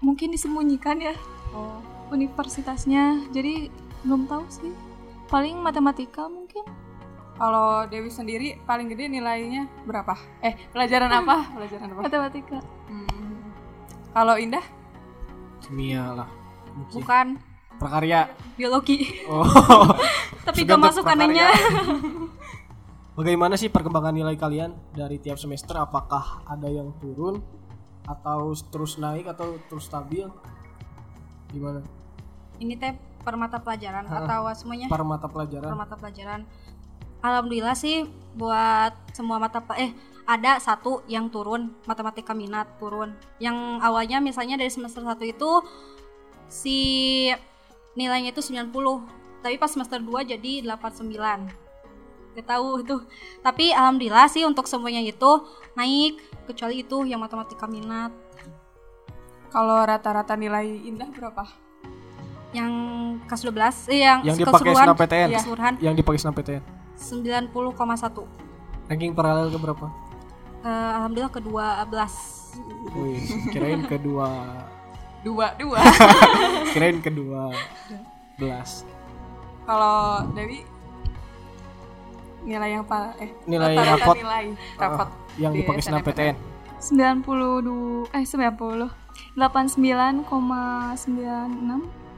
[SPEAKER 5] mungkin disembunyikan ya
[SPEAKER 2] Oh,
[SPEAKER 5] universitasnya. Jadi belum tahu sih. Paling matematika mungkin.
[SPEAKER 2] kalau Dewi sendiri paling gede nilainya berapa? Eh, pelajaran apa? Pelajaran apa?
[SPEAKER 5] Matematika.
[SPEAKER 2] Hmm. Kalau Indah?
[SPEAKER 3] kimia lah mungkin
[SPEAKER 4] bukan
[SPEAKER 3] prakarya.
[SPEAKER 4] Biologi.
[SPEAKER 3] Oh.
[SPEAKER 4] Tapi gak masuk anehnya.
[SPEAKER 3] Bagaimana sih perkembangan nilai kalian dari tiap semester? Apakah ada yang turun atau terus naik atau terus stabil? Gimana?
[SPEAKER 4] ini teh per mata pelajaran atau semuanya?
[SPEAKER 3] Per mata pelajaran?
[SPEAKER 4] per mata pelajaran. Alhamdulillah sih buat semua mata eh ada satu yang turun matematika minat turun. Yang awalnya misalnya dari semester 1 itu si nilainya itu 90 tapi pas semester 2 jadi 89 Gak tahu itu tapi alhamdulillah sih untuk semuanya itu naik kecuali itu yang matematika minat
[SPEAKER 2] Kalau rata-rata nilai Indah berapa?
[SPEAKER 4] yang kelas 12 eh yang,
[SPEAKER 3] Yang dipakai
[SPEAKER 4] keseluruhan
[SPEAKER 3] SNMPTN?
[SPEAKER 4] keseluruhan
[SPEAKER 3] Yang dipakai SNMPTN?
[SPEAKER 4] 90,1
[SPEAKER 3] Ranking paralel ke berapa?
[SPEAKER 4] Eh, alhamdulillah kedua belas
[SPEAKER 3] Wih, kirain kedua
[SPEAKER 2] Dua, dua.
[SPEAKER 3] kirain kedua belas.
[SPEAKER 2] Kalau Dewi nilai yang pa eh
[SPEAKER 3] Nilai rapot.
[SPEAKER 2] nilai rapot
[SPEAKER 3] Ah, yang
[SPEAKER 2] di
[SPEAKER 3] dipakai SNMPTN.
[SPEAKER 5] 92 eh 90 89,96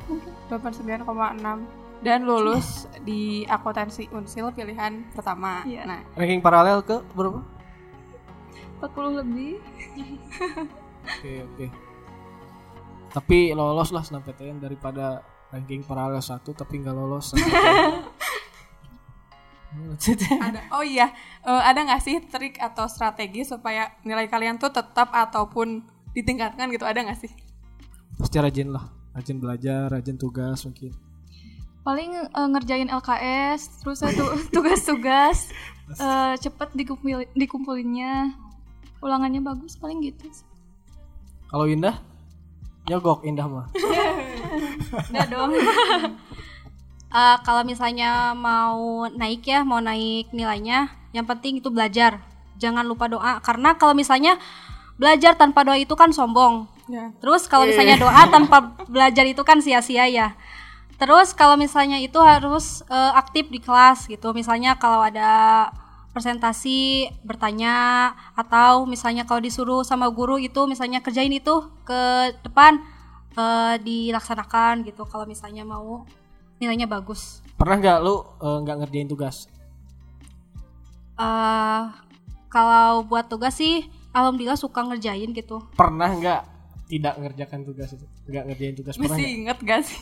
[SPEAKER 5] mungkin
[SPEAKER 2] 89,6 dan lulus di akuntansi Unsil pilihan pertama.
[SPEAKER 5] Iya.
[SPEAKER 2] Nah,
[SPEAKER 3] Ranking paralel ke berapa?
[SPEAKER 5] 40 lebih
[SPEAKER 3] Oke, oke. Tapi lolos lah SNMPTN daripada ranking paralel satu tapi nggak lolos.
[SPEAKER 2] ada oh iya, eh, ada nggak sih trik atau strategi supaya nilai kalian tuh tetap ataupun ditingkatkan gitu? Ada nggak sih?
[SPEAKER 3] Pasti rajin lah, rajin belajar, rajin tugas mungkin.
[SPEAKER 5] paling eh, ngerjain LKS terus satu tugas-tugas eh, cepet dikumpul dikumpulinnya ulangannya bagus paling gitu.
[SPEAKER 3] Kalau Indah, nyogok Indah mah.
[SPEAKER 4] Enggak dong Eh, kalau misalnya mau naik ya mau naik nilainya yang penting itu belajar jangan lupa doa karena kalau misalnya belajar tanpa doa itu kan sombong
[SPEAKER 2] Ya.
[SPEAKER 4] Terus kalau misalnya doa tanpa belajar itu kan sia-sia ya. Terus kalau misalnya itu harus eh, aktif di kelas gitu. Misalnya kalau ada presentasi bertanya atau misalnya kalau disuruh sama guru itu misalnya kerjain itu ke depan eh, dilaksanakan gitu. Kalau misalnya mau nilainya bagus.
[SPEAKER 3] Pernah nggak lu eh, nggak ngerjain tugas?
[SPEAKER 4] eh kalau buat tugas sih alhamdulillah suka ngerjain gitu.
[SPEAKER 3] Pernah nggak tidak ngerjakan tugas itu? Nggak ngerjain tugas pernah
[SPEAKER 2] Mesti
[SPEAKER 3] nggak?
[SPEAKER 2] inget gak sih?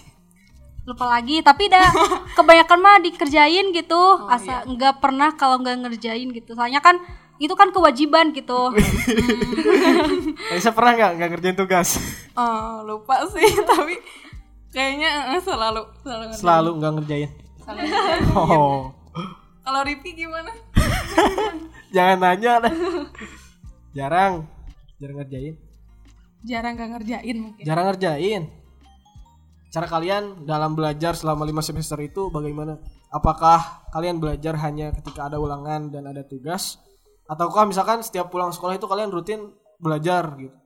[SPEAKER 4] Lupa lagi tapi dah kebanyakan mah dikerjain gitu
[SPEAKER 2] Oh,
[SPEAKER 4] asa nggak pernah kalau nggak ngerjain gitu soalnya kan itu kan kewajiban gitu
[SPEAKER 3] Raisa pernah nggak nggak ngerjain tugas?
[SPEAKER 2] Oh, lupa sih, tapi kayaknya eh, selalu selalu ngerjain.
[SPEAKER 3] Selalu nggak ngerjain.
[SPEAKER 2] Selalu ngerjain.
[SPEAKER 3] Oh,
[SPEAKER 2] Kalau Ripi gimana?
[SPEAKER 3] jangan nanya lah. Jarang, jarang ngerjain.
[SPEAKER 2] Jarang gak ngerjain mungkin.
[SPEAKER 3] Jarang ngerjain. Cara kalian dalam belajar selama lima semester itu bagaimana? Apakah kalian belajar hanya ketika ada ulangan dan ada tugas? Ataukah misalkan setiap pulang sekolah itu kalian rutin belajar gitu?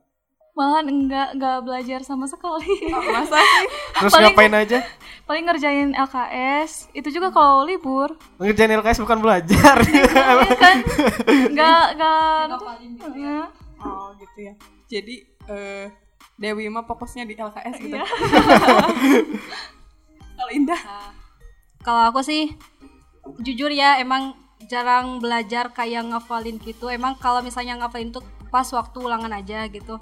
[SPEAKER 5] malahan enggak enggak belajar sama sekali
[SPEAKER 2] Oh, masa sih?
[SPEAKER 3] Terus
[SPEAKER 5] Paling-
[SPEAKER 3] ngapain aja?
[SPEAKER 5] paling ngerjain LKS itu juga kalau libur
[SPEAKER 3] Ngerjain LKS bukan belajar.
[SPEAKER 5] kan enggak enggak Heeh.
[SPEAKER 2] Oh, gitu ya. Jadi eh Dewi mah fokusnya di LKS gitu.
[SPEAKER 5] Iya.
[SPEAKER 2] Kalau Indah
[SPEAKER 4] kalau aku sih jujur ya emang jarang belajar kayak ngafalin gitu emang kalau misalnya ngafalin tuh pas waktu ulangan aja gitu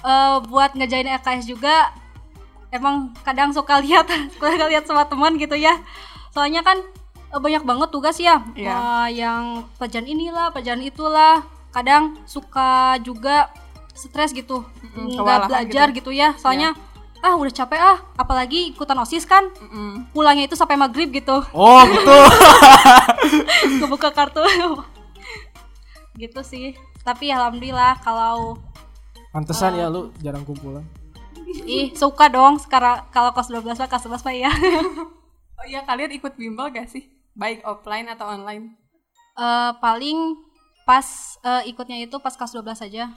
[SPEAKER 4] Eh buat ngejain LKS juga emang kadang suka lihat suka lihat sama teman gitu ya soalnya kan eh, banyak banget tugas ya
[SPEAKER 2] Iya.
[SPEAKER 4] Eh, yang pelajaran inilah pelajaran itulah kadang suka juga stres gitu nggak
[SPEAKER 2] kewalahan
[SPEAKER 4] belajar gitu. ya soalnya ah udah capek ah apalagi ikutan osis kan
[SPEAKER 2] Mm-mm.
[SPEAKER 4] pulangnya itu sampai maghrib gitu
[SPEAKER 3] Oh gitu.
[SPEAKER 4] kebuka kartu gitu sih tapi alhamdulillah kalau
[SPEAKER 3] Pantesan ya lu jarang kumpulan.
[SPEAKER 4] ih suka dong sekarang kalau kelas 12 mah kelas 11 mah ya
[SPEAKER 2] Oh iya kalian ikut bimbel gak sih? Baik offline atau online?
[SPEAKER 4] Eh, paling pas eh, ikutnya itu pas kelas 12 aja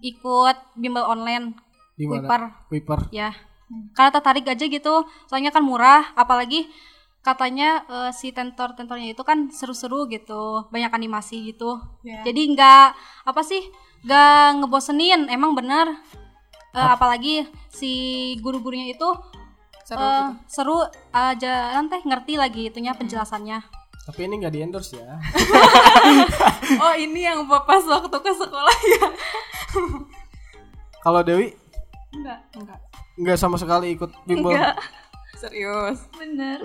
[SPEAKER 4] ikut bimbel online
[SPEAKER 3] Di mana?
[SPEAKER 4] Kuipar.
[SPEAKER 3] Kuipar.
[SPEAKER 4] ya karena tertarik aja gitu soalnya kan murah apalagi katanya eh, si tentor tentornya itu kan seru-seru gitu banyak animasi gitu
[SPEAKER 2] Ya.
[SPEAKER 4] jadi nggak apa sih nggak ngebosenin emang bener Eh, apalagi si guru-gurunya itu
[SPEAKER 2] Seru
[SPEAKER 4] eh,
[SPEAKER 2] gitu.
[SPEAKER 4] seru aja nanti ngerti lagi itunya penjelasannya
[SPEAKER 3] Tapi ini nggak di endorse ya.
[SPEAKER 2] Oh ini yang pas waktu ke sekolah ya?
[SPEAKER 3] Kalau Dewi
[SPEAKER 5] Enggak.
[SPEAKER 2] Enggak.
[SPEAKER 3] nggak sama sekali ikut bimbel.
[SPEAKER 5] Enggak.
[SPEAKER 2] Serius.
[SPEAKER 5] Bener.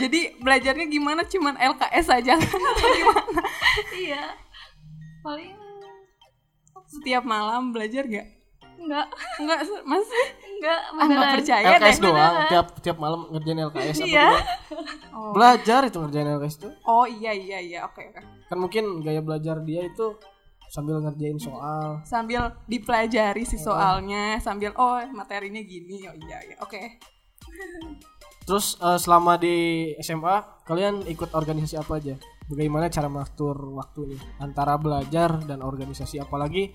[SPEAKER 2] Jadi belajarnya gimana? Cuman LKS aja
[SPEAKER 5] iya. Paling
[SPEAKER 2] Setiap malam belajar gak?
[SPEAKER 5] enggak.
[SPEAKER 2] Enggak, masih?
[SPEAKER 5] Enggak,
[SPEAKER 2] Ah, nggak
[SPEAKER 5] beneran.
[SPEAKER 2] percaya
[SPEAKER 3] LKS
[SPEAKER 2] deh.
[SPEAKER 3] doang. Tiap tiap malam ngerjain LKS apa
[SPEAKER 5] Iya.
[SPEAKER 3] juga? Belajar itu ngerjain LKS tuh.
[SPEAKER 2] Oh iya iya iya oke oke.
[SPEAKER 3] Kan mungkin gaya belajar dia itu sambil ngerjain soal.
[SPEAKER 2] Sambil dipelajari si soalnya, sambil oh materinya gini. Oh iya iya oke.
[SPEAKER 3] Terus eh, selama di SMA kalian ikut organisasi apa aja? Bagaimana cara mengatur waktunya antara belajar dan organisasi apalagi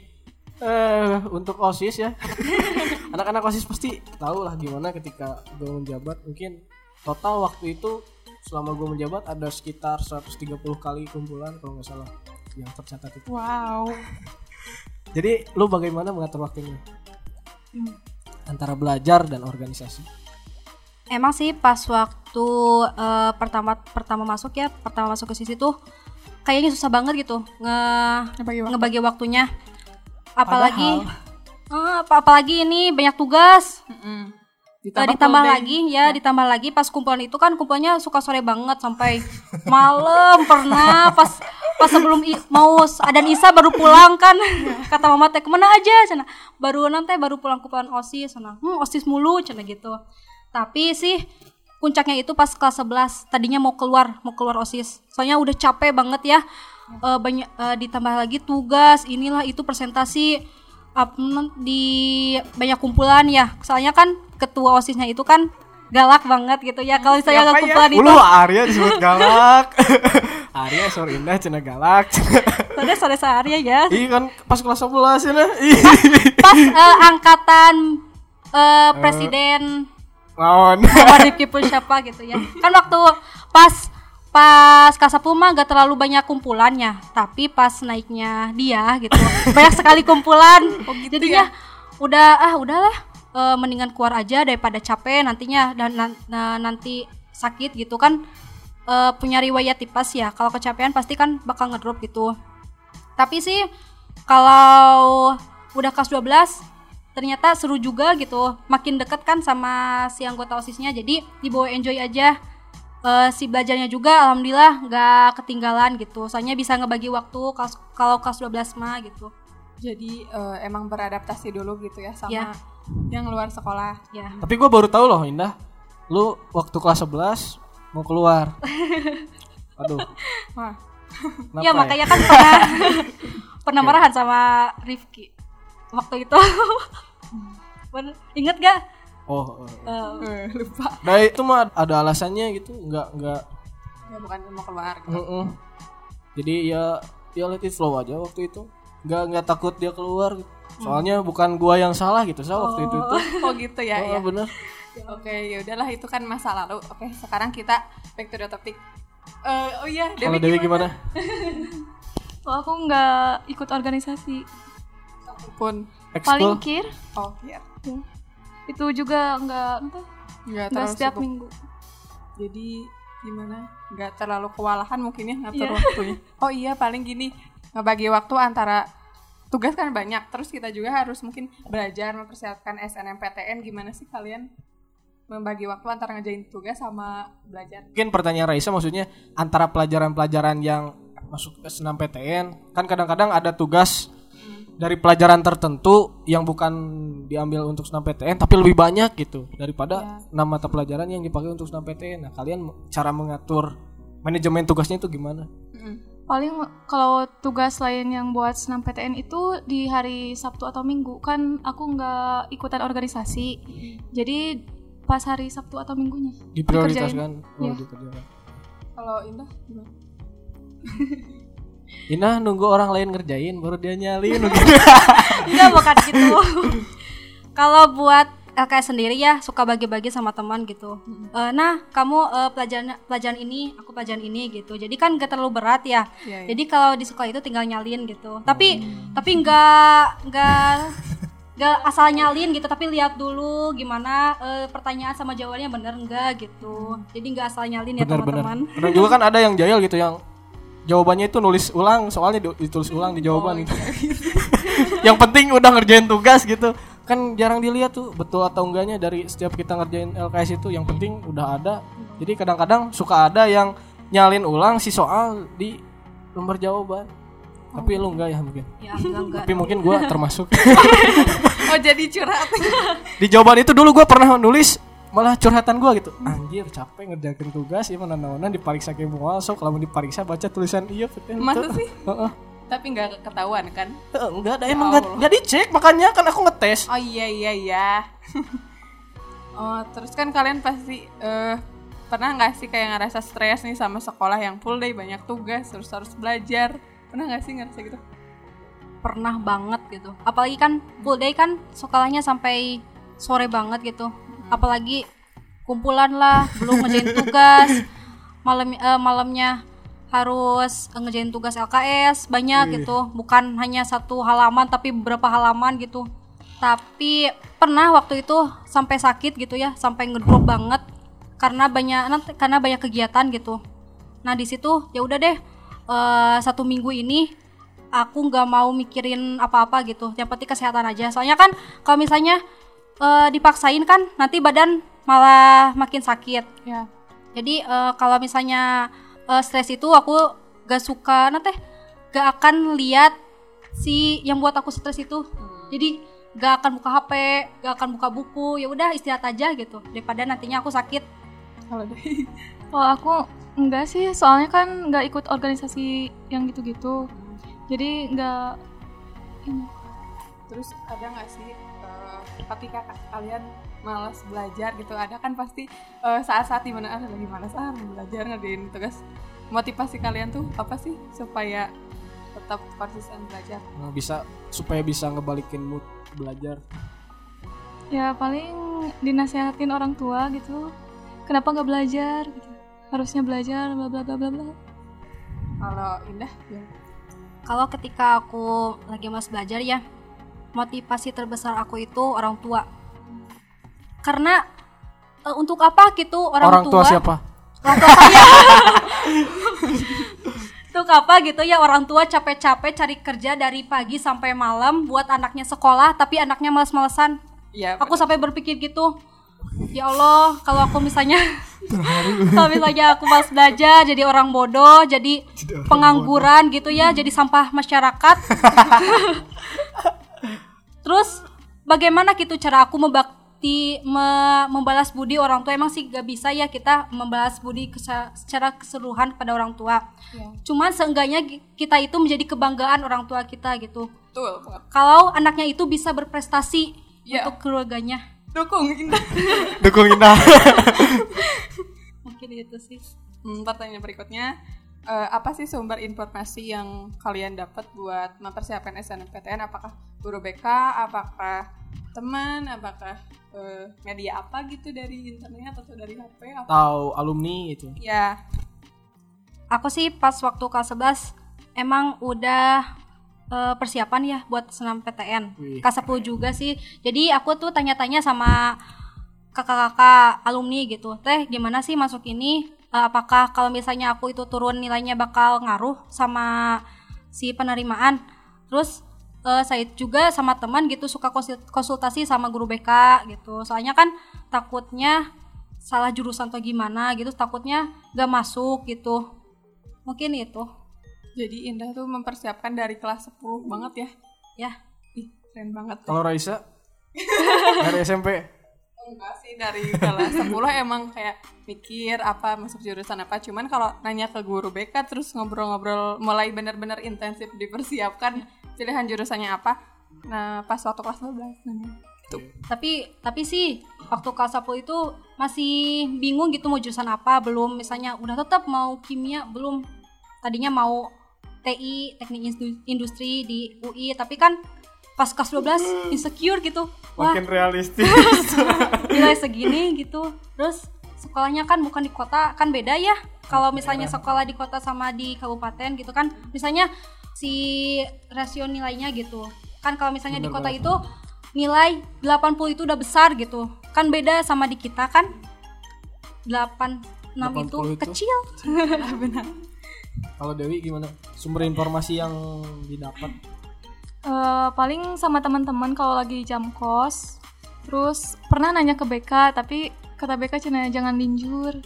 [SPEAKER 3] eh untuk OSIS ya. Anak-anak OSIS pasti tahu lah gimana ketika gue menjabat. Mungkin total waktu itu selama gue menjabat ada sekitar 130 kali kumpulan kalau nggak salah yang tercatat itu.
[SPEAKER 2] Wow.
[SPEAKER 3] Jadi lu bagaimana mengatur waktunya? Antara belajar dan organisasi.
[SPEAKER 4] Emang sih pas waktu eh, pertama pertama masuk ya, pertama masuk ke sisi tuh kayaknya susah banget gitu nge
[SPEAKER 2] Ngebagi waktu.
[SPEAKER 4] ngebagi waktunya. Apalagi apa apalagi ini banyak tugas.
[SPEAKER 2] Mm-mm.
[SPEAKER 4] Eh, ditambah
[SPEAKER 2] day.
[SPEAKER 4] lagi ya, ditambah lagi pas kumpulan itu kan kumpulannya suka sore banget sampai malam pernah pas pas sebelum i- mau adan isa baru pulang kan. Kata mama teh ke mana aja? Cina. Baru nanti baru pulang kumpulan osis. Cina. Hmm, osis mulu cina gitu. Tapi sih puncaknya itu pas kelas 11 tadinya mau keluar mau keluar osis. Soalnya udah capek banget ya Eh, banyak eh, ditambah lagi tugas inilah itu presentasi up, di banyak kumpulan ya soalnya kan ketua osisnya itu kan galak banget gitu ya kalau saya nggak kumpulan itu
[SPEAKER 3] Ulu Arya disebut galak. Arya sorry indah cina galak.
[SPEAKER 4] soalnya sore sehari ya
[SPEAKER 3] Iya kan pas kelas 11 ya nah. Ih.
[SPEAKER 4] pas eh, angkatan eh, presiden
[SPEAKER 3] Lawan.
[SPEAKER 4] Muhammad Rifki siapa gitu ya kan waktu pas pas Kasapul mah gak terlalu banyak kumpulannya tapi pas naiknya dia gitu banyak sekali kumpulan. Jadinya udah ah udahlah eh, mendingan keluar aja daripada capek nantinya dan na- nanti sakit gitu kan. Eh, punya riwayat tipes ya kalau kecapean pasti kan bakal ngedrop gitu. Tapi sih kalau udah kelas 12 ternyata seru juga gitu makin deket kan sama si anggota osisnya jadi dibawa enjoy aja Eh, si belajarnya juga alhamdulillah nggak ketinggalan gitu soalnya bisa ngebagi waktu kalau kelas 12 mah gitu
[SPEAKER 2] Jadi eh, emang beradaptasi dulu gitu ya sama
[SPEAKER 4] Ya.
[SPEAKER 2] yang luar sekolah.
[SPEAKER 4] ya
[SPEAKER 3] Tapi gue baru tahu loh Indah. Lu waktu kelas 11 mau keluar. Aduh.
[SPEAKER 2] Wah,
[SPEAKER 3] kenapa
[SPEAKER 4] ya makanya kan pernah pernah marahan sama Rifki waktu itu inget gak
[SPEAKER 3] Oh, oh.
[SPEAKER 4] Eh,
[SPEAKER 2] eh, lupa.
[SPEAKER 3] Nah itu mah ada alasannya gitu, nggak nggak.
[SPEAKER 2] Ya bukan mau keluar. gitu.
[SPEAKER 3] Mm-mm. Jadi ya ya let it flow aja waktu itu. Nggak nggak takut dia keluar. Gitu. Soalnya bukan gua yang salah gitu, saya waktu itu itu.
[SPEAKER 2] Oh gitu ya,
[SPEAKER 3] Oh,
[SPEAKER 2] ya.
[SPEAKER 3] bener.
[SPEAKER 2] Oke, ya udahlah itu kan masa lalu. Oke, sekarang kita back to the topic. Eh, oh iya,
[SPEAKER 3] Kalau Dewi gimana?
[SPEAKER 5] Oh, aku nggak ikut organisasi.
[SPEAKER 2] Pun.
[SPEAKER 5] Paling kir
[SPEAKER 2] Oh, iya.
[SPEAKER 5] Itu juga nggak entah
[SPEAKER 2] Nggak
[SPEAKER 5] setiap
[SPEAKER 2] sibuk.
[SPEAKER 5] minggu.
[SPEAKER 2] Jadi gimana? Nggak terlalu kewalahan mungkin ya ngatur
[SPEAKER 5] Iya.
[SPEAKER 2] waktunya. Oh iya, paling gini ngebagi waktu antara tugas kan banyak. Terus kita juga harus mungkin belajar mempersiapkan SNMPTN. Gimana sih kalian membagi waktu antara ngejain tugas sama belajar?
[SPEAKER 3] Mungkin pertanyaan Raisa maksudnya antara pelajaran-pelajaran yang masuk ke senam PTN kan kadang-kadang ada tugas dari pelajaran tertentu yang bukan diambil untuk senam PTN tapi lebih banyak gitu daripada enam mata pelajaran yang dipakai untuk senam PTN. Nah, kalian cara mengatur manajemen tugasnya itu gimana?
[SPEAKER 5] Paling kalau tugas lain yang buat senam PTN itu di hari Sabtu atau Minggu kan aku nggak ikutan organisasi. Jadi pas hari Sabtu atau Minggunya
[SPEAKER 3] Diprioritaskan oh, dikerjakan.
[SPEAKER 2] Kalau Indah gimana?
[SPEAKER 3] Ina nunggu orang lain ngerjain baru dia nyalin gitu.
[SPEAKER 4] Enggak bukan gitu. Kalau buat LKS sendiri ya suka bagi-bagi sama teman gitu. Eh, nah, kamu eh, pelajaran pelajaran ini, aku pelajaran ini gitu. Jadi kan gak terlalu berat ya.
[SPEAKER 2] Iya, iya.
[SPEAKER 4] Jadi kalau di sekolah itu tinggal nyalin gitu. Tapi tapi nggak nggak nggak asal nyalin gitu. Tapi lihat dulu gimana eh, pertanyaan sama jawabannya bener enggak gitu. Jadi nggak asal nyalin ya teman-teman.
[SPEAKER 3] Juga kan ada yang jahil gitu yang jawabannya itu nulis ulang soalnya di- ditulis ulang di jawaban gitu. yang penting udah ngerjain tugas gitu. Kan jarang dilihat tuh betul atau enggaknya dari setiap kita ngerjain LKS itu yang penting udah ada. Jadi kadang-kadang suka ada yang nyalin ulang si soal di lembar jawaban. Tapi lu enggak ya mungkin.
[SPEAKER 4] Ya enggak enggak.
[SPEAKER 3] Tapi mungkin gua termasuk.
[SPEAKER 2] Oh jadi curhat.
[SPEAKER 3] di jawaban itu dulu gua pernah nulis malah curhatan gua gitu anjir capek ngerjain tugas ya mana mana dipariksa ke mual so kalau mau dipariksa baca tulisan iya betul
[SPEAKER 2] Masa sih?
[SPEAKER 3] Heeh.
[SPEAKER 2] Tapi nggak ketahuan kan?
[SPEAKER 3] Eh, enggak ada emang enggak, enggak dicek makanya kan aku ngetes
[SPEAKER 2] Oh iya iya iya. oh terus kan kalian pasti eh pernah nggak sih kayak ngerasa stres nih sama sekolah yang full day banyak tugas terus harus belajar pernah nggak sih ngerasa gitu?
[SPEAKER 4] pernah banget gitu apalagi kan full day kan sekolahnya sampai sore banget gitu apalagi kumpulan lah belum ngerjain tugas. Malam eh, malamnya harus ngerjain tugas LKS banyak gitu. Bukan hanya satu halaman tapi beberapa halaman gitu. Tapi pernah waktu itu sampai sakit gitu ya sampai ngedrop banget. Karena banyak nanti karena banyak kegiatan gitu. Nah di situ ya udah deh eh, satu minggu ini aku nggak mau mikirin apa-apa gitu. Yang penting kesehatan aja. Soalnya kan kalau misalnya eh, dipaksain kan nanti badan malah makin sakit.
[SPEAKER 2] Ya.
[SPEAKER 4] jadi eh, kalau misalnya eh, stres itu aku gak suka nanti gak akan lihat si yang buat aku stres itu. Jadi gak akan buka HP gak akan buka buku ya udah istirahat aja gitu daripada nantinya aku sakit.
[SPEAKER 2] Kalau.
[SPEAKER 5] Kalau aku enggak sih, soalnya kan nggak ikut organisasi yang gitu-gitu. Jadi nggak
[SPEAKER 2] Terus ada nggak sih ketika ka- kalian malas belajar gitu ada kan pasti eh, saat-saat di mana ah lagi malas ah mau belajar ngerjain tugas motivasi kalian tuh apa sih supaya tetap konsisten belajar
[SPEAKER 3] Nah, bisa supaya bisa ngebalikin mood belajar
[SPEAKER 5] ya paling dinasehatin orang tua gitu. Kenapa nggak belajar? Gitu. Harusnya belajar, bla bla bla bla bla.
[SPEAKER 2] kalau indah ya.
[SPEAKER 4] kalau ketika aku lagi malas belajar ya motivasi terbesar aku itu orang tua. Karena eh, untuk apa gitu orang,
[SPEAKER 3] orang tua siapa?
[SPEAKER 4] Orang tua saya. Untuk apa gitu ya orang tua capek-capek cari kerja dari pagi sampai malam buat anaknya sekolah tapi anaknya males-malesan.
[SPEAKER 2] Iya,
[SPEAKER 4] aku sampai berpikir gitu ya Allah kalau aku misalnya kalau misalnya aku malas belajar jadi orang bodoh jadi pengangguran gitu ya jadi sampah masyarakat terus bagaimana gitu cara aku membakti me- membalas budi orang tua? Emang sih gak bisa ya kita membalas budi kesa- secara keseluruhan pada orang tua.
[SPEAKER 2] Iya.
[SPEAKER 4] cuman seenggaknya kita itu menjadi kebanggaan orang tua kita gitu.
[SPEAKER 2] Betul
[SPEAKER 4] kalau anaknya itu bisa berprestasi
[SPEAKER 2] Iya.
[SPEAKER 4] untuk keluarganya.
[SPEAKER 2] Dukung indah.
[SPEAKER 3] Dukung Indah.
[SPEAKER 4] Mungkin itu sih.
[SPEAKER 2] Hmm, pertanyaan berikutnya eh, apa sih sumber informasi yang kalian dapat buat mempersiapkan SNMPTN? Apakah guru BK? Apakah teman? Apakah eh, media apa gitu dari internet atau dari HP? Apa?
[SPEAKER 3] tahu alumni itu
[SPEAKER 2] Ya,
[SPEAKER 4] aku sih pas waktu kelas 11 emang udah eh, persiapan ya buat senam PTN
[SPEAKER 3] Wih.
[SPEAKER 4] kelas 10 juga sih jadi aku tuh tanya-tanya sama kakak-kakak alumni gitu teh gimana sih masuk ini Eh, apakah kalau misalnya aku itu turun nilainya bakal ngaruh sama si penerimaan? Terus eh, saya juga sama teman gitu suka konsul- konsultasi sama guru BK gitu. Soalnya kan takutnya salah jurusan atau gimana gitu takutnya gak masuk gitu. Mungkin itu.
[SPEAKER 2] Jadi Indah tuh mempersiapkan dari kelas 10 banget ya.
[SPEAKER 4] ya.
[SPEAKER 2] Keren banget.
[SPEAKER 3] Kalau Raisa? Dari SMP
[SPEAKER 2] enggak sih dari kelas 10 emang kayak mikir apa masuk jurusan apa. Cuman kalau nanya ke guru BK terus ngobrol-ngobrol mulai benar-benar intensif dipersiapkan pilihan jurusannya apa nah pas waktu kelas 12 nanya
[SPEAKER 4] tapi tapi sih waktu kelas 10 itu masih bingung gitu mau jurusan apa belum. Misalnya udah tetap mau kimia belum. Tadinya mau TI teknik indu- industri di UI tapi kan pas kelas 12 insecure gitu. Wah.
[SPEAKER 3] Makin realistis.
[SPEAKER 4] Nilai segini gitu. Terus sekolahnya kan bukan di kota kan beda ya. Kalau misalnya sekolah di kota sama di kabupaten gitu kan misalnya si rasio nilainya gitu. Kan kalau misalnya di kota itu nilai 80 itu udah besar gitu. Kan beda sama di kita kan. 86 itu
[SPEAKER 3] 80 itu?
[SPEAKER 4] kecil.
[SPEAKER 3] Kalau Dewi gimana? Sumber informasi yang didapat
[SPEAKER 5] Eh, paling sama teman-teman kalau lagi jam kos. Terus pernah nanya ke BK tapi kata BK cina jangan linjur.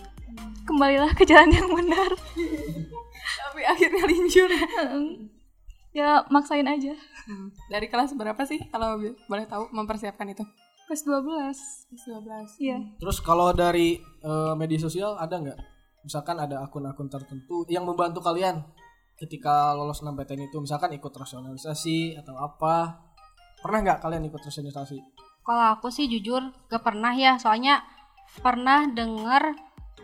[SPEAKER 5] Kembalilah ke jalan yang benar.
[SPEAKER 2] Tapi akhirnya linjur. Ya
[SPEAKER 5] maksain aja.
[SPEAKER 2] Hmm. dari kelas berapa sih kalau boleh tahu mempersiapkan itu?
[SPEAKER 5] Kelas 12
[SPEAKER 2] kelas 12
[SPEAKER 5] iya.
[SPEAKER 3] Terus kalau dari eh, media sosial ada nggak? Misalkan ada akun-akun tertentu yang membantu kalian ketika lolos SNMPTN itu misalkan ikut rasionalisasi atau apa pernah nggak kalian ikut rasionalisasi?
[SPEAKER 4] Kalau aku sih jujur gak pernah ya, soalnya pernah denger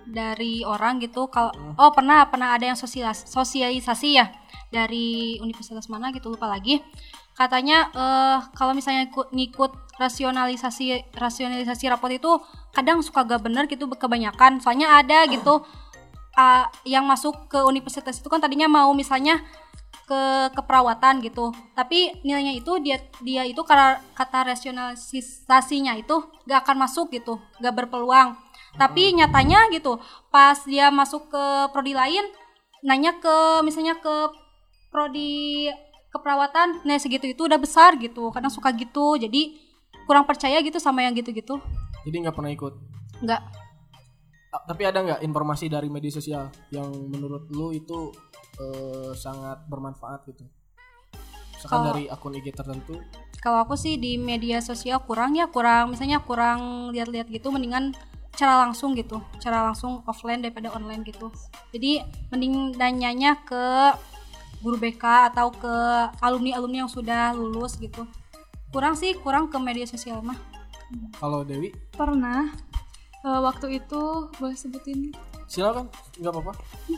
[SPEAKER 4] dari orang gitu kalau oh pernah pernah ada yang sosialis- sosialisasi ya dari universitas mana gitu lupa lagi. Katanya eh kalau misalnya ikut ngikut rasionalisasi rasionalisasi rapot itu kadang suka gak bener gitu kebanyakan. Soalnya ada gitu ah, yang masuk ke universitas itu kan tadinya mau misalnya ke keperawatan gitu. Tapi nilainya itu dia dia itu karena kata rasionalisasinya itu gak akan masuk gitu gak berpeluang. Tapi nyatanya gitu pas dia masuk ke prodi lain nanya ke misalnya ke prodi keperawatan nah segitu itu udah besar gitu kadang suka gitu. Jadi kurang percaya gitu sama yang gitu-gitu.
[SPEAKER 3] Jadi nggak pernah ikut?
[SPEAKER 4] Nggak
[SPEAKER 3] tapi ada nggak informasi dari media sosial yang menurut lu itu eh, sangat bermanfaat gitu? Misalkan
[SPEAKER 4] Kalau-
[SPEAKER 3] dari akun IG tertentu.
[SPEAKER 4] Kalau aku sih di media sosial kurang ya kurang misalnya kurang lihat-lihat gitu mendingan cara langsung gitu cara langsung offline daripada online gitu. Jadi mending nanyanya ke guru BK atau ke alumni alumni yang sudah lulus gitu. Kurang sih kurang ke media sosial mah.
[SPEAKER 3] Kalau Dewi?
[SPEAKER 5] Pernah Eh, waktu itu boleh sebutin?
[SPEAKER 3] Silakan nggak apa-apa.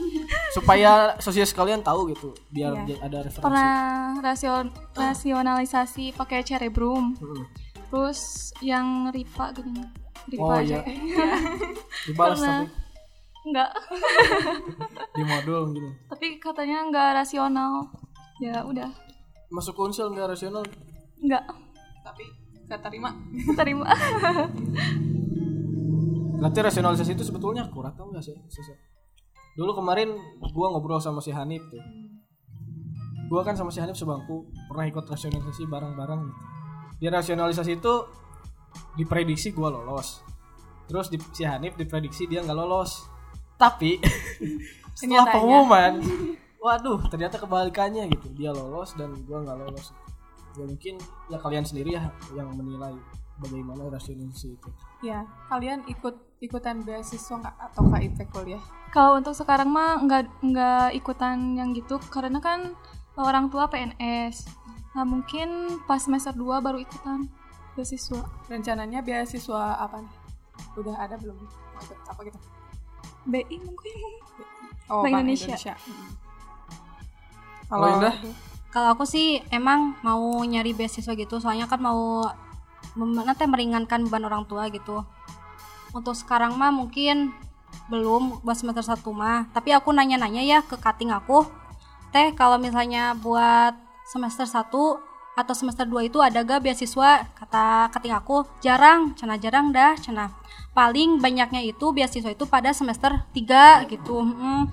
[SPEAKER 3] Supaya sosial sekalian tahu gitu biar
[SPEAKER 2] Iya.
[SPEAKER 3] j- ada referensi.
[SPEAKER 5] Pernah rasion rasionalisasi pakai cerebrum
[SPEAKER 3] Mm-mm.
[SPEAKER 5] terus yang ripa gini ripa
[SPEAKER 3] oh
[SPEAKER 5] aja.
[SPEAKER 3] iya. Dibalas
[SPEAKER 5] Pernah.
[SPEAKER 3] tapi.
[SPEAKER 5] Enggak
[SPEAKER 3] di modul gitu.
[SPEAKER 5] Tapi katanya enggak rasional. Ya udah.
[SPEAKER 3] Masuk unsur nggak rasional?
[SPEAKER 5] Enggak
[SPEAKER 2] tapi keterima
[SPEAKER 5] terima
[SPEAKER 3] berarti rasionalisasi itu sebetulnya akurat atau enggak sih Sisa? dulu kemarin gua ngobrol sama si Hanif tuh. Gua kan sama si Hanif sebangku pernah ikut rasionalisasi bareng-bareng gitu. Di rasionalisasi itu diprediksi gua lolos. Terus di, si Hanif diprediksi dia nggak lolos. Tapi setelah pengumuman waduh ternyata kebalikannya gitu. Dia lolos dan gua nggak lolos. Ya mungkin ya kalian sendiri ya yang menilai bagaimana rasionalisasi itu.
[SPEAKER 2] Ya kalian ikut ikutan beasiswa nggak? Atau KIP kuliah?
[SPEAKER 5] Kalau untuk sekarang mah enggak enggak ikutan yang gitu karena kan orang tua PNS nah mungkin pas semester 2 baru ikutan beasiswa.
[SPEAKER 2] Rencananya beasiswa apa nih? Udah ada belum? Apa gitu?
[SPEAKER 5] BI mungkin.
[SPEAKER 2] Oh
[SPEAKER 5] Bank Indonesia.
[SPEAKER 2] Indonesia, Mm.
[SPEAKER 3] Kalau Indah?
[SPEAKER 4] Kalau aku sih emang mau nyari beasiswa gitu, soalnya kan mau nanti meringankan beban orang tua gitu. Untuk sekarang mah mungkin belum buat semester satu mah, tapi aku nanya-nanya ya ke cutting aku, teh kalau misalnya buat semester 1 atau semester 2 itu ada gak beasiswa? Kata cutting aku, jarang, cena jarang dah, cena. Paling banyaknya itu beasiswa itu pada semester 3 gitu. Mm.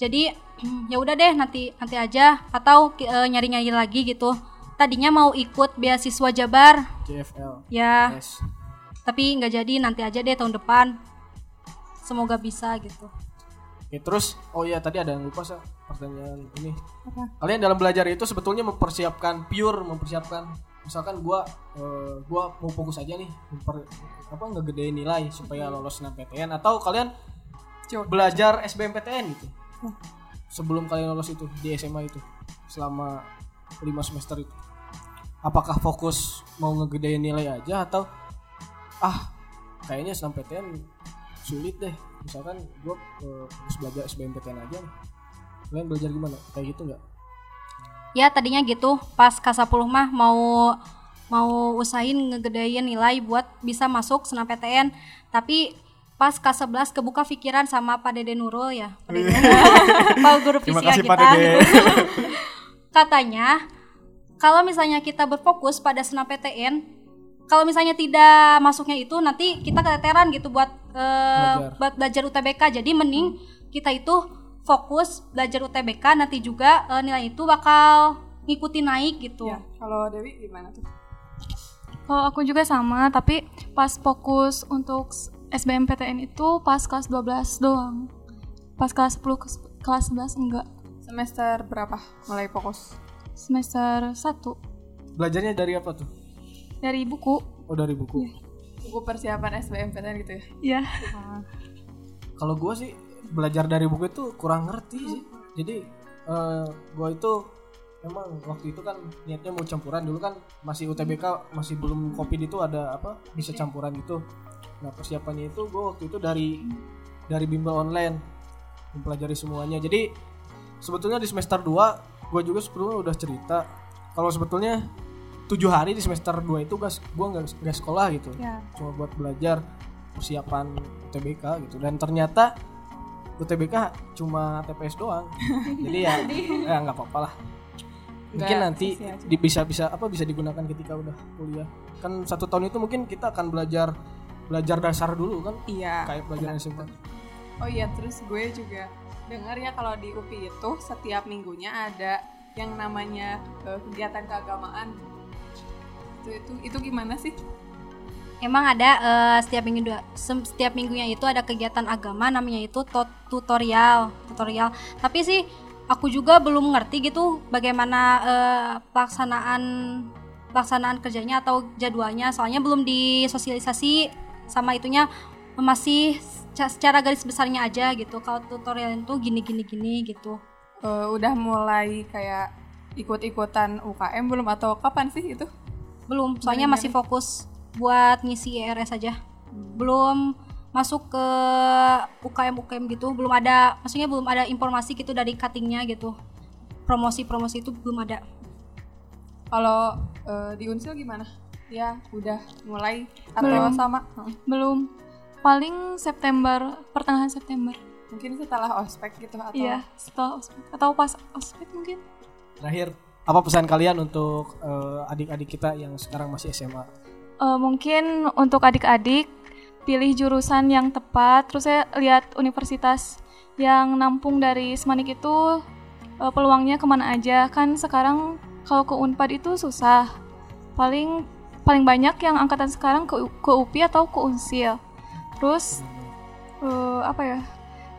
[SPEAKER 4] Jadi ya udah deh nanti nanti aja atau eh, nyari-nyari lagi gitu. Tadinya mau ikut beasiswa Jabar,
[SPEAKER 3] CFL
[SPEAKER 4] ya,
[SPEAKER 3] yes
[SPEAKER 4] tapi nggak jadi nanti aja deh tahun depan. Semoga bisa gitu.
[SPEAKER 3] Oke, terus oh iya tadi ada yang lupa sa pertanyaan ini.
[SPEAKER 2] Apa?
[SPEAKER 3] Kalian dalam belajar itu sebetulnya mempersiapkan pure mempersiapkan misalkan gua eh, gua mau fokus aja nih memper, apa ngegedein nilai supaya lolos SNMPTN atau kalian
[SPEAKER 2] Coba.
[SPEAKER 3] belajar SBMPTN gitu sebelum kalian lolos itu di SMA itu selama 5 semester itu apakah fokus mau ngegedein nilai aja atau ah kayaknya SNMPTN sulit deh. Misalkan gue fokus belajar SBMPTN aja nih. Kalian belajar gimana? Kayak gitu nggak?
[SPEAKER 4] Ya tadinya gitu. Pas K10 mah mau mau usahain ngegedein nilai buat bisa masuk SNMPTN tapi pas K11 kebuka pikiran sama Pak Dede Nurul ya. Pak Dede Pak guru fisika
[SPEAKER 3] Pak
[SPEAKER 4] kita.
[SPEAKER 3] Dede.
[SPEAKER 4] katanya kalau misalnya kita berfokus pada SNMPTN kalau misalnya tidak masuknya itu nanti kita keteteran gitu buat eh,
[SPEAKER 3] Belajar.
[SPEAKER 4] buat belajar UTBK jadi mending kita itu fokus belajar UTBK nanti juga eh, nilai itu bakal ngikutin naik gitu
[SPEAKER 2] Ya, kalau Dewi gimana tuh?
[SPEAKER 5] Kalau aku juga sama, tapi pas fokus untuk SBMPTN itu pas kelas 12 doang. Pas kelas 10 ke kelas 11 enggak.
[SPEAKER 2] Semester berapa mulai fokus?
[SPEAKER 5] Semester 1
[SPEAKER 3] belajarnya dari apa tuh
[SPEAKER 5] dari buku.
[SPEAKER 3] oh dari buku.
[SPEAKER 2] Buku persiapan SBMPTN gitu ya?
[SPEAKER 5] Iya.
[SPEAKER 3] kalau gue sih belajar dari buku itu kurang ngerti sih. Jadi eh gue itu emang waktu itu kan niatnya mau campuran. Dulu kan masih UTBK masih belum covid itu ada apa bisa campuran gitu. Nah persiapannya itu gue waktu itu dari dari bimbel online. Mempelajari semuanya. Jadi sebetulnya di semester 2 gue juga sebelumnya udah cerita. Kalau sebetulnya tujuh hari di semester 2 itu gas gue nggak nggak sekolah gitu.
[SPEAKER 5] Ya.
[SPEAKER 3] cuma buat belajar persiapan UTBK gitu. Dan ternyata UTBK cuma TPS doang. Jadi ya ya nggak apa-apa lah. Mungkin
[SPEAKER 2] Nggak
[SPEAKER 3] nanti di- bisa bisa apa bisa digunakan ketika udah kuliah. Kan satu tahun itu mungkin kita akan belajar belajar dasar dulu kan?
[SPEAKER 2] Iya.
[SPEAKER 3] kayak pelajaran SMA
[SPEAKER 2] Oh iya, terus gue juga dengar ya kalau di UPI itu setiap minggunya ada yang namanya eh, kegiatan keagamaan. Itu itu itu gimana sih?
[SPEAKER 4] Emang ada eh, setiap minggu sem- setiap minggunya itu ada kegiatan agama namanya itu to- tutorial, tutorial. Tapi sih aku juga belum ngerti gitu bagaimana eh, pelaksanaan pelaksanaan kerjanya atau jadwalnya. Soalnya belum disosialisasi sama itunya masih seca- secara garis besarnya aja gitu. Kalau tutorial itu gini gini gini gitu.
[SPEAKER 2] Eh, udah mulai kayak ikut-ikutan UKM belum atau kapan sih itu?
[SPEAKER 4] Belum, soalnya masih fokus buat ngisi IRS aja. Belum masuk ke UKM UKM gitu, belum ada maksudnya belum ada informasi gitu dari cuttingnya gitu. Promosi-promosi itu belum ada.
[SPEAKER 2] Kalau eh, di Unsil gimana? Ya, udah mulai atau
[SPEAKER 5] Belum.
[SPEAKER 2] sama?
[SPEAKER 5] Belum. Paling September, pertengahan September.
[SPEAKER 2] Mungkin setelah ospek gitu atau
[SPEAKER 5] Iya, setelah ospek atau pas ospek mungkin.
[SPEAKER 3] terakhir apa pesan kalian untuk eh, adik-adik kita yang sekarang masih SMA
[SPEAKER 5] Eh, mungkin untuk adik-adik pilih jurusan yang tepat. Terus saya lihat universitas yang nampung dari Semanik itu eh, peluangnya ke mana aja. Kan sekarang kalau ke Unpad itu susah. Paling paling banyak yang angkatan sekarang ke, ke UPI atau ke Unsil. Terus eh, apa ya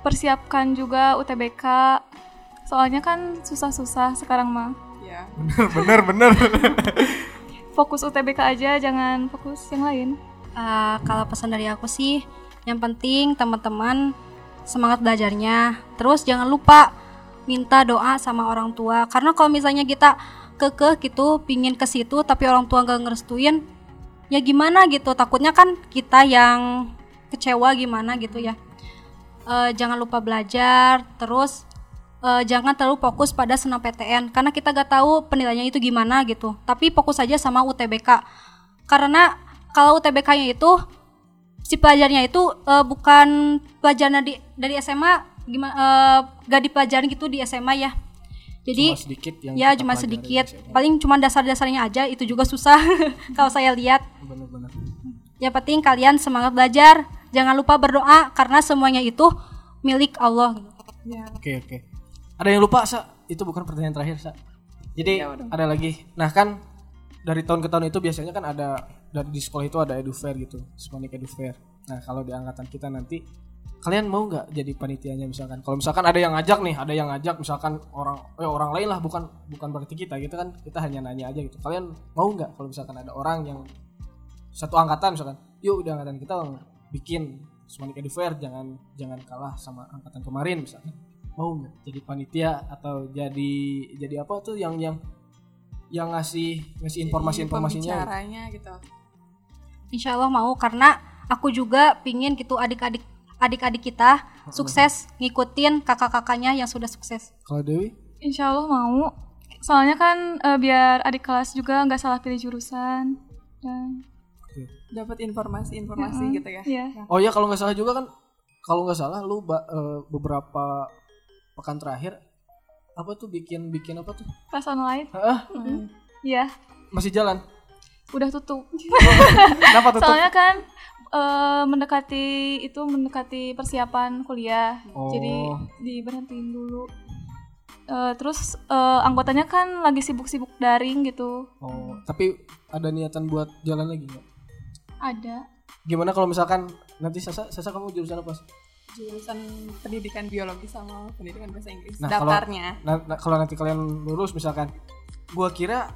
[SPEAKER 5] persiapkan juga UTBK soalnya kan susah-susah sekarang mah
[SPEAKER 2] ya.
[SPEAKER 3] bener bener
[SPEAKER 5] fokus UTBK aja jangan fokus yang lain
[SPEAKER 4] Eh, kalau pesan dari aku sih, yang penting teman-teman semangat belajarnya. Terus jangan lupa minta doa sama orang tua. Karena kalau misalnya kita kekeh gitu, pingin ke situ tapi orang tua nggak ngerestuin, ya gimana gitu. Takutnya kan kita yang kecewa gimana gitu ya. Eh, jangan lupa belajar. Terus eh, jangan terlalu fokus pada senam PTN karena kita gak tahu penilaiannya itu gimana gitu. Tapi fokus aja sama UTBK. Karena kalau UTBK-nya itu si pelajarnya itu eh, bukan pelajaran di dari SMA gimana eh, gak dipelajarin gitu di SMA ya. Jadi
[SPEAKER 3] cuma sedikit yang
[SPEAKER 4] ya cuma sedikit. Paling cuma dasar-dasarnya aja itu juga susah kalau saya lihat.
[SPEAKER 3] bener-bener
[SPEAKER 4] Yang penting kalian semangat belajar, jangan lupa berdoa karena semuanya itu milik Allah.
[SPEAKER 2] Ya.
[SPEAKER 3] Oke oke. Ada yang lupa sa? Itu bukan pertanyaan terakhir sa. Jadi ada lagi. Nah kan dari tahun ke tahun itu biasanya kan ada dari di sekolah itu ada edu fair gitu, Semanik edu fair. Nah kalau di angkatan kita nanti kalian mau nggak jadi panitianya misalkan kalau misalkan ada yang ngajak nih ada yang ngajak misalkan orang eh, orang lain lah bukan bukan berarti kita gitu kan kita hanya nanya aja gitu kalian mau nggak kalau misalkan ada orang yang satu angkatan misalkan yuk udah angkatan kita bikin Sonic Edu Fair jangan jangan kalah sama angkatan kemarin misalkan mau nggak jadi panitia atau jadi jadi apa tuh yang yang yang ngasih ngasih informasi informasinya
[SPEAKER 2] Caranya gitu.
[SPEAKER 4] Insya Allah mau karena aku juga pingin gitu adik-adik adik-adik kita sukses ngikutin kakak-kakaknya yang sudah sukses.
[SPEAKER 3] kalau Dewi
[SPEAKER 5] Insya Allah mau. Soalnya kan eh, biar adik kelas juga nggak salah pilih jurusan dan
[SPEAKER 2] Dapat informasi-informasi
[SPEAKER 5] Mm-mm.
[SPEAKER 2] gitu ya.
[SPEAKER 5] Iya.
[SPEAKER 3] Oh iya kalau nggak salah juga kan kalau nggak salah lu ba- eh, beberapa pekan terakhir apa tuh bikin bikin apa tuh?
[SPEAKER 5] kelas online.
[SPEAKER 3] Heeh,
[SPEAKER 5] Iya.
[SPEAKER 3] masih jalan.
[SPEAKER 5] Udah tutup.
[SPEAKER 3] Kenapa tutup?
[SPEAKER 5] Soalnya kan eh, mendekati itu mendekati persiapan kuliah.
[SPEAKER 3] Oh.
[SPEAKER 5] Jadi diberhentiin dulu. Eh, terus eh, anggotanya kan lagi sibuk-sibuk daring gitu.
[SPEAKER 3] Oh, tapi ada niatan buat jalan lagi nggak?
[SPEAKER 5] Ada.
[SPEAKER 3] Gimana kalau misalkan nanti Sasa, Sasa kamu jurusan apa sih?
[SPEAKER 2] Jurusan pendidikan biologi sama pendidikan bahasa Inggris.
[SPEAKER 3] Nah, kalau-
[SPEAKER 2] Daftarnya.
[SPEAKER 3] Nah, nah, kalau nanti kalian lulus misalkan, gua kira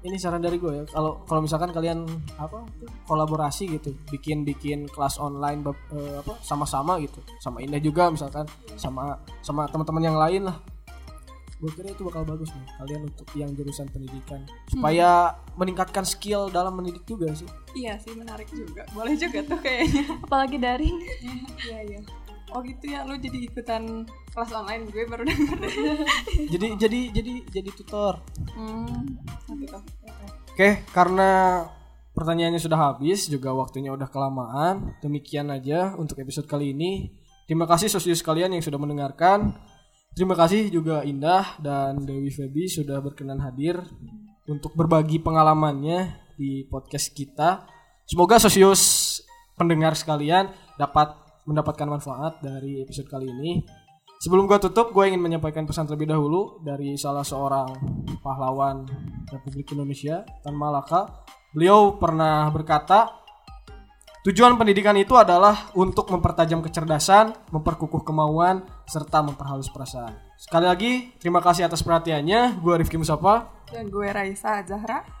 [SPEAKER 3] ini saran dari gue ya. Kalau kalau misalkan kalian apa tuh, kolaborasi gitu, bikin bikin kelas online bab- eh, apa sama-sama gitu, sama Indah juga misalkan, sama sama teman-teman yang lain lah. Gue kira itu bakal bagus nih kalian untuk yang jurusan pendidikan supaya meningkatkan skill dalam mendidik juga sih.
[SPEAKER 2] Iya sih menarik juga. Boleh juga tuh kayaknya.
[SPEAKER 5] Apalagi daring.
[SPEAKER 2] Iya iya. Oh gitu ya, lu jadi ikutan kelas online gue baru denger
[SPEAKER 3] jadi jadi jadi jadi tutor.
[SPEAKER 2] Hmm, gitu. Oke.
[SPEAKER 3] Oke, karena pertanyaannya sudah habis, juga waktunya udah kelamaan. Demikian aja untuk episode kali ini. Terima kasih sosius kalian yang sudah mendengarkan. Terima kasih juga Indah dan Dewi Febi sudah berkenan hadir untuk berbagi pengalamannya di podcast kita. Semoga sosius pendengar sekalian dapat mendapatkan manfaat dari episode kali ini. Sebelum gue tutup, gue ingin menyampaikan pesan terlebih dahulu dari salah seorang pahlawan Republik Indonesia, Tan Malaka. Beliau pernah berkata, tujuan pendidikan itu adalah untuk mempertajam kecerdasan, memperkukuh kemauan, serta memperhalus perasaan. Sekali lagi, terima kasih atas perhatiannya. Gue Rifki Musapa.
[SPEAKER 2] Dan gue Raisa Zahra.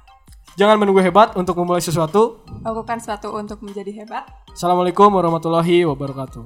[SPEAKER 3] Jangan menunggu hebat untuk memulai sesuatu.
[SPEAKER 2] Lakukan sesuatu untuk menjadi hebat.
[SPEAKER 3] Assalamualaikum warahmatullahi wabarakatuh.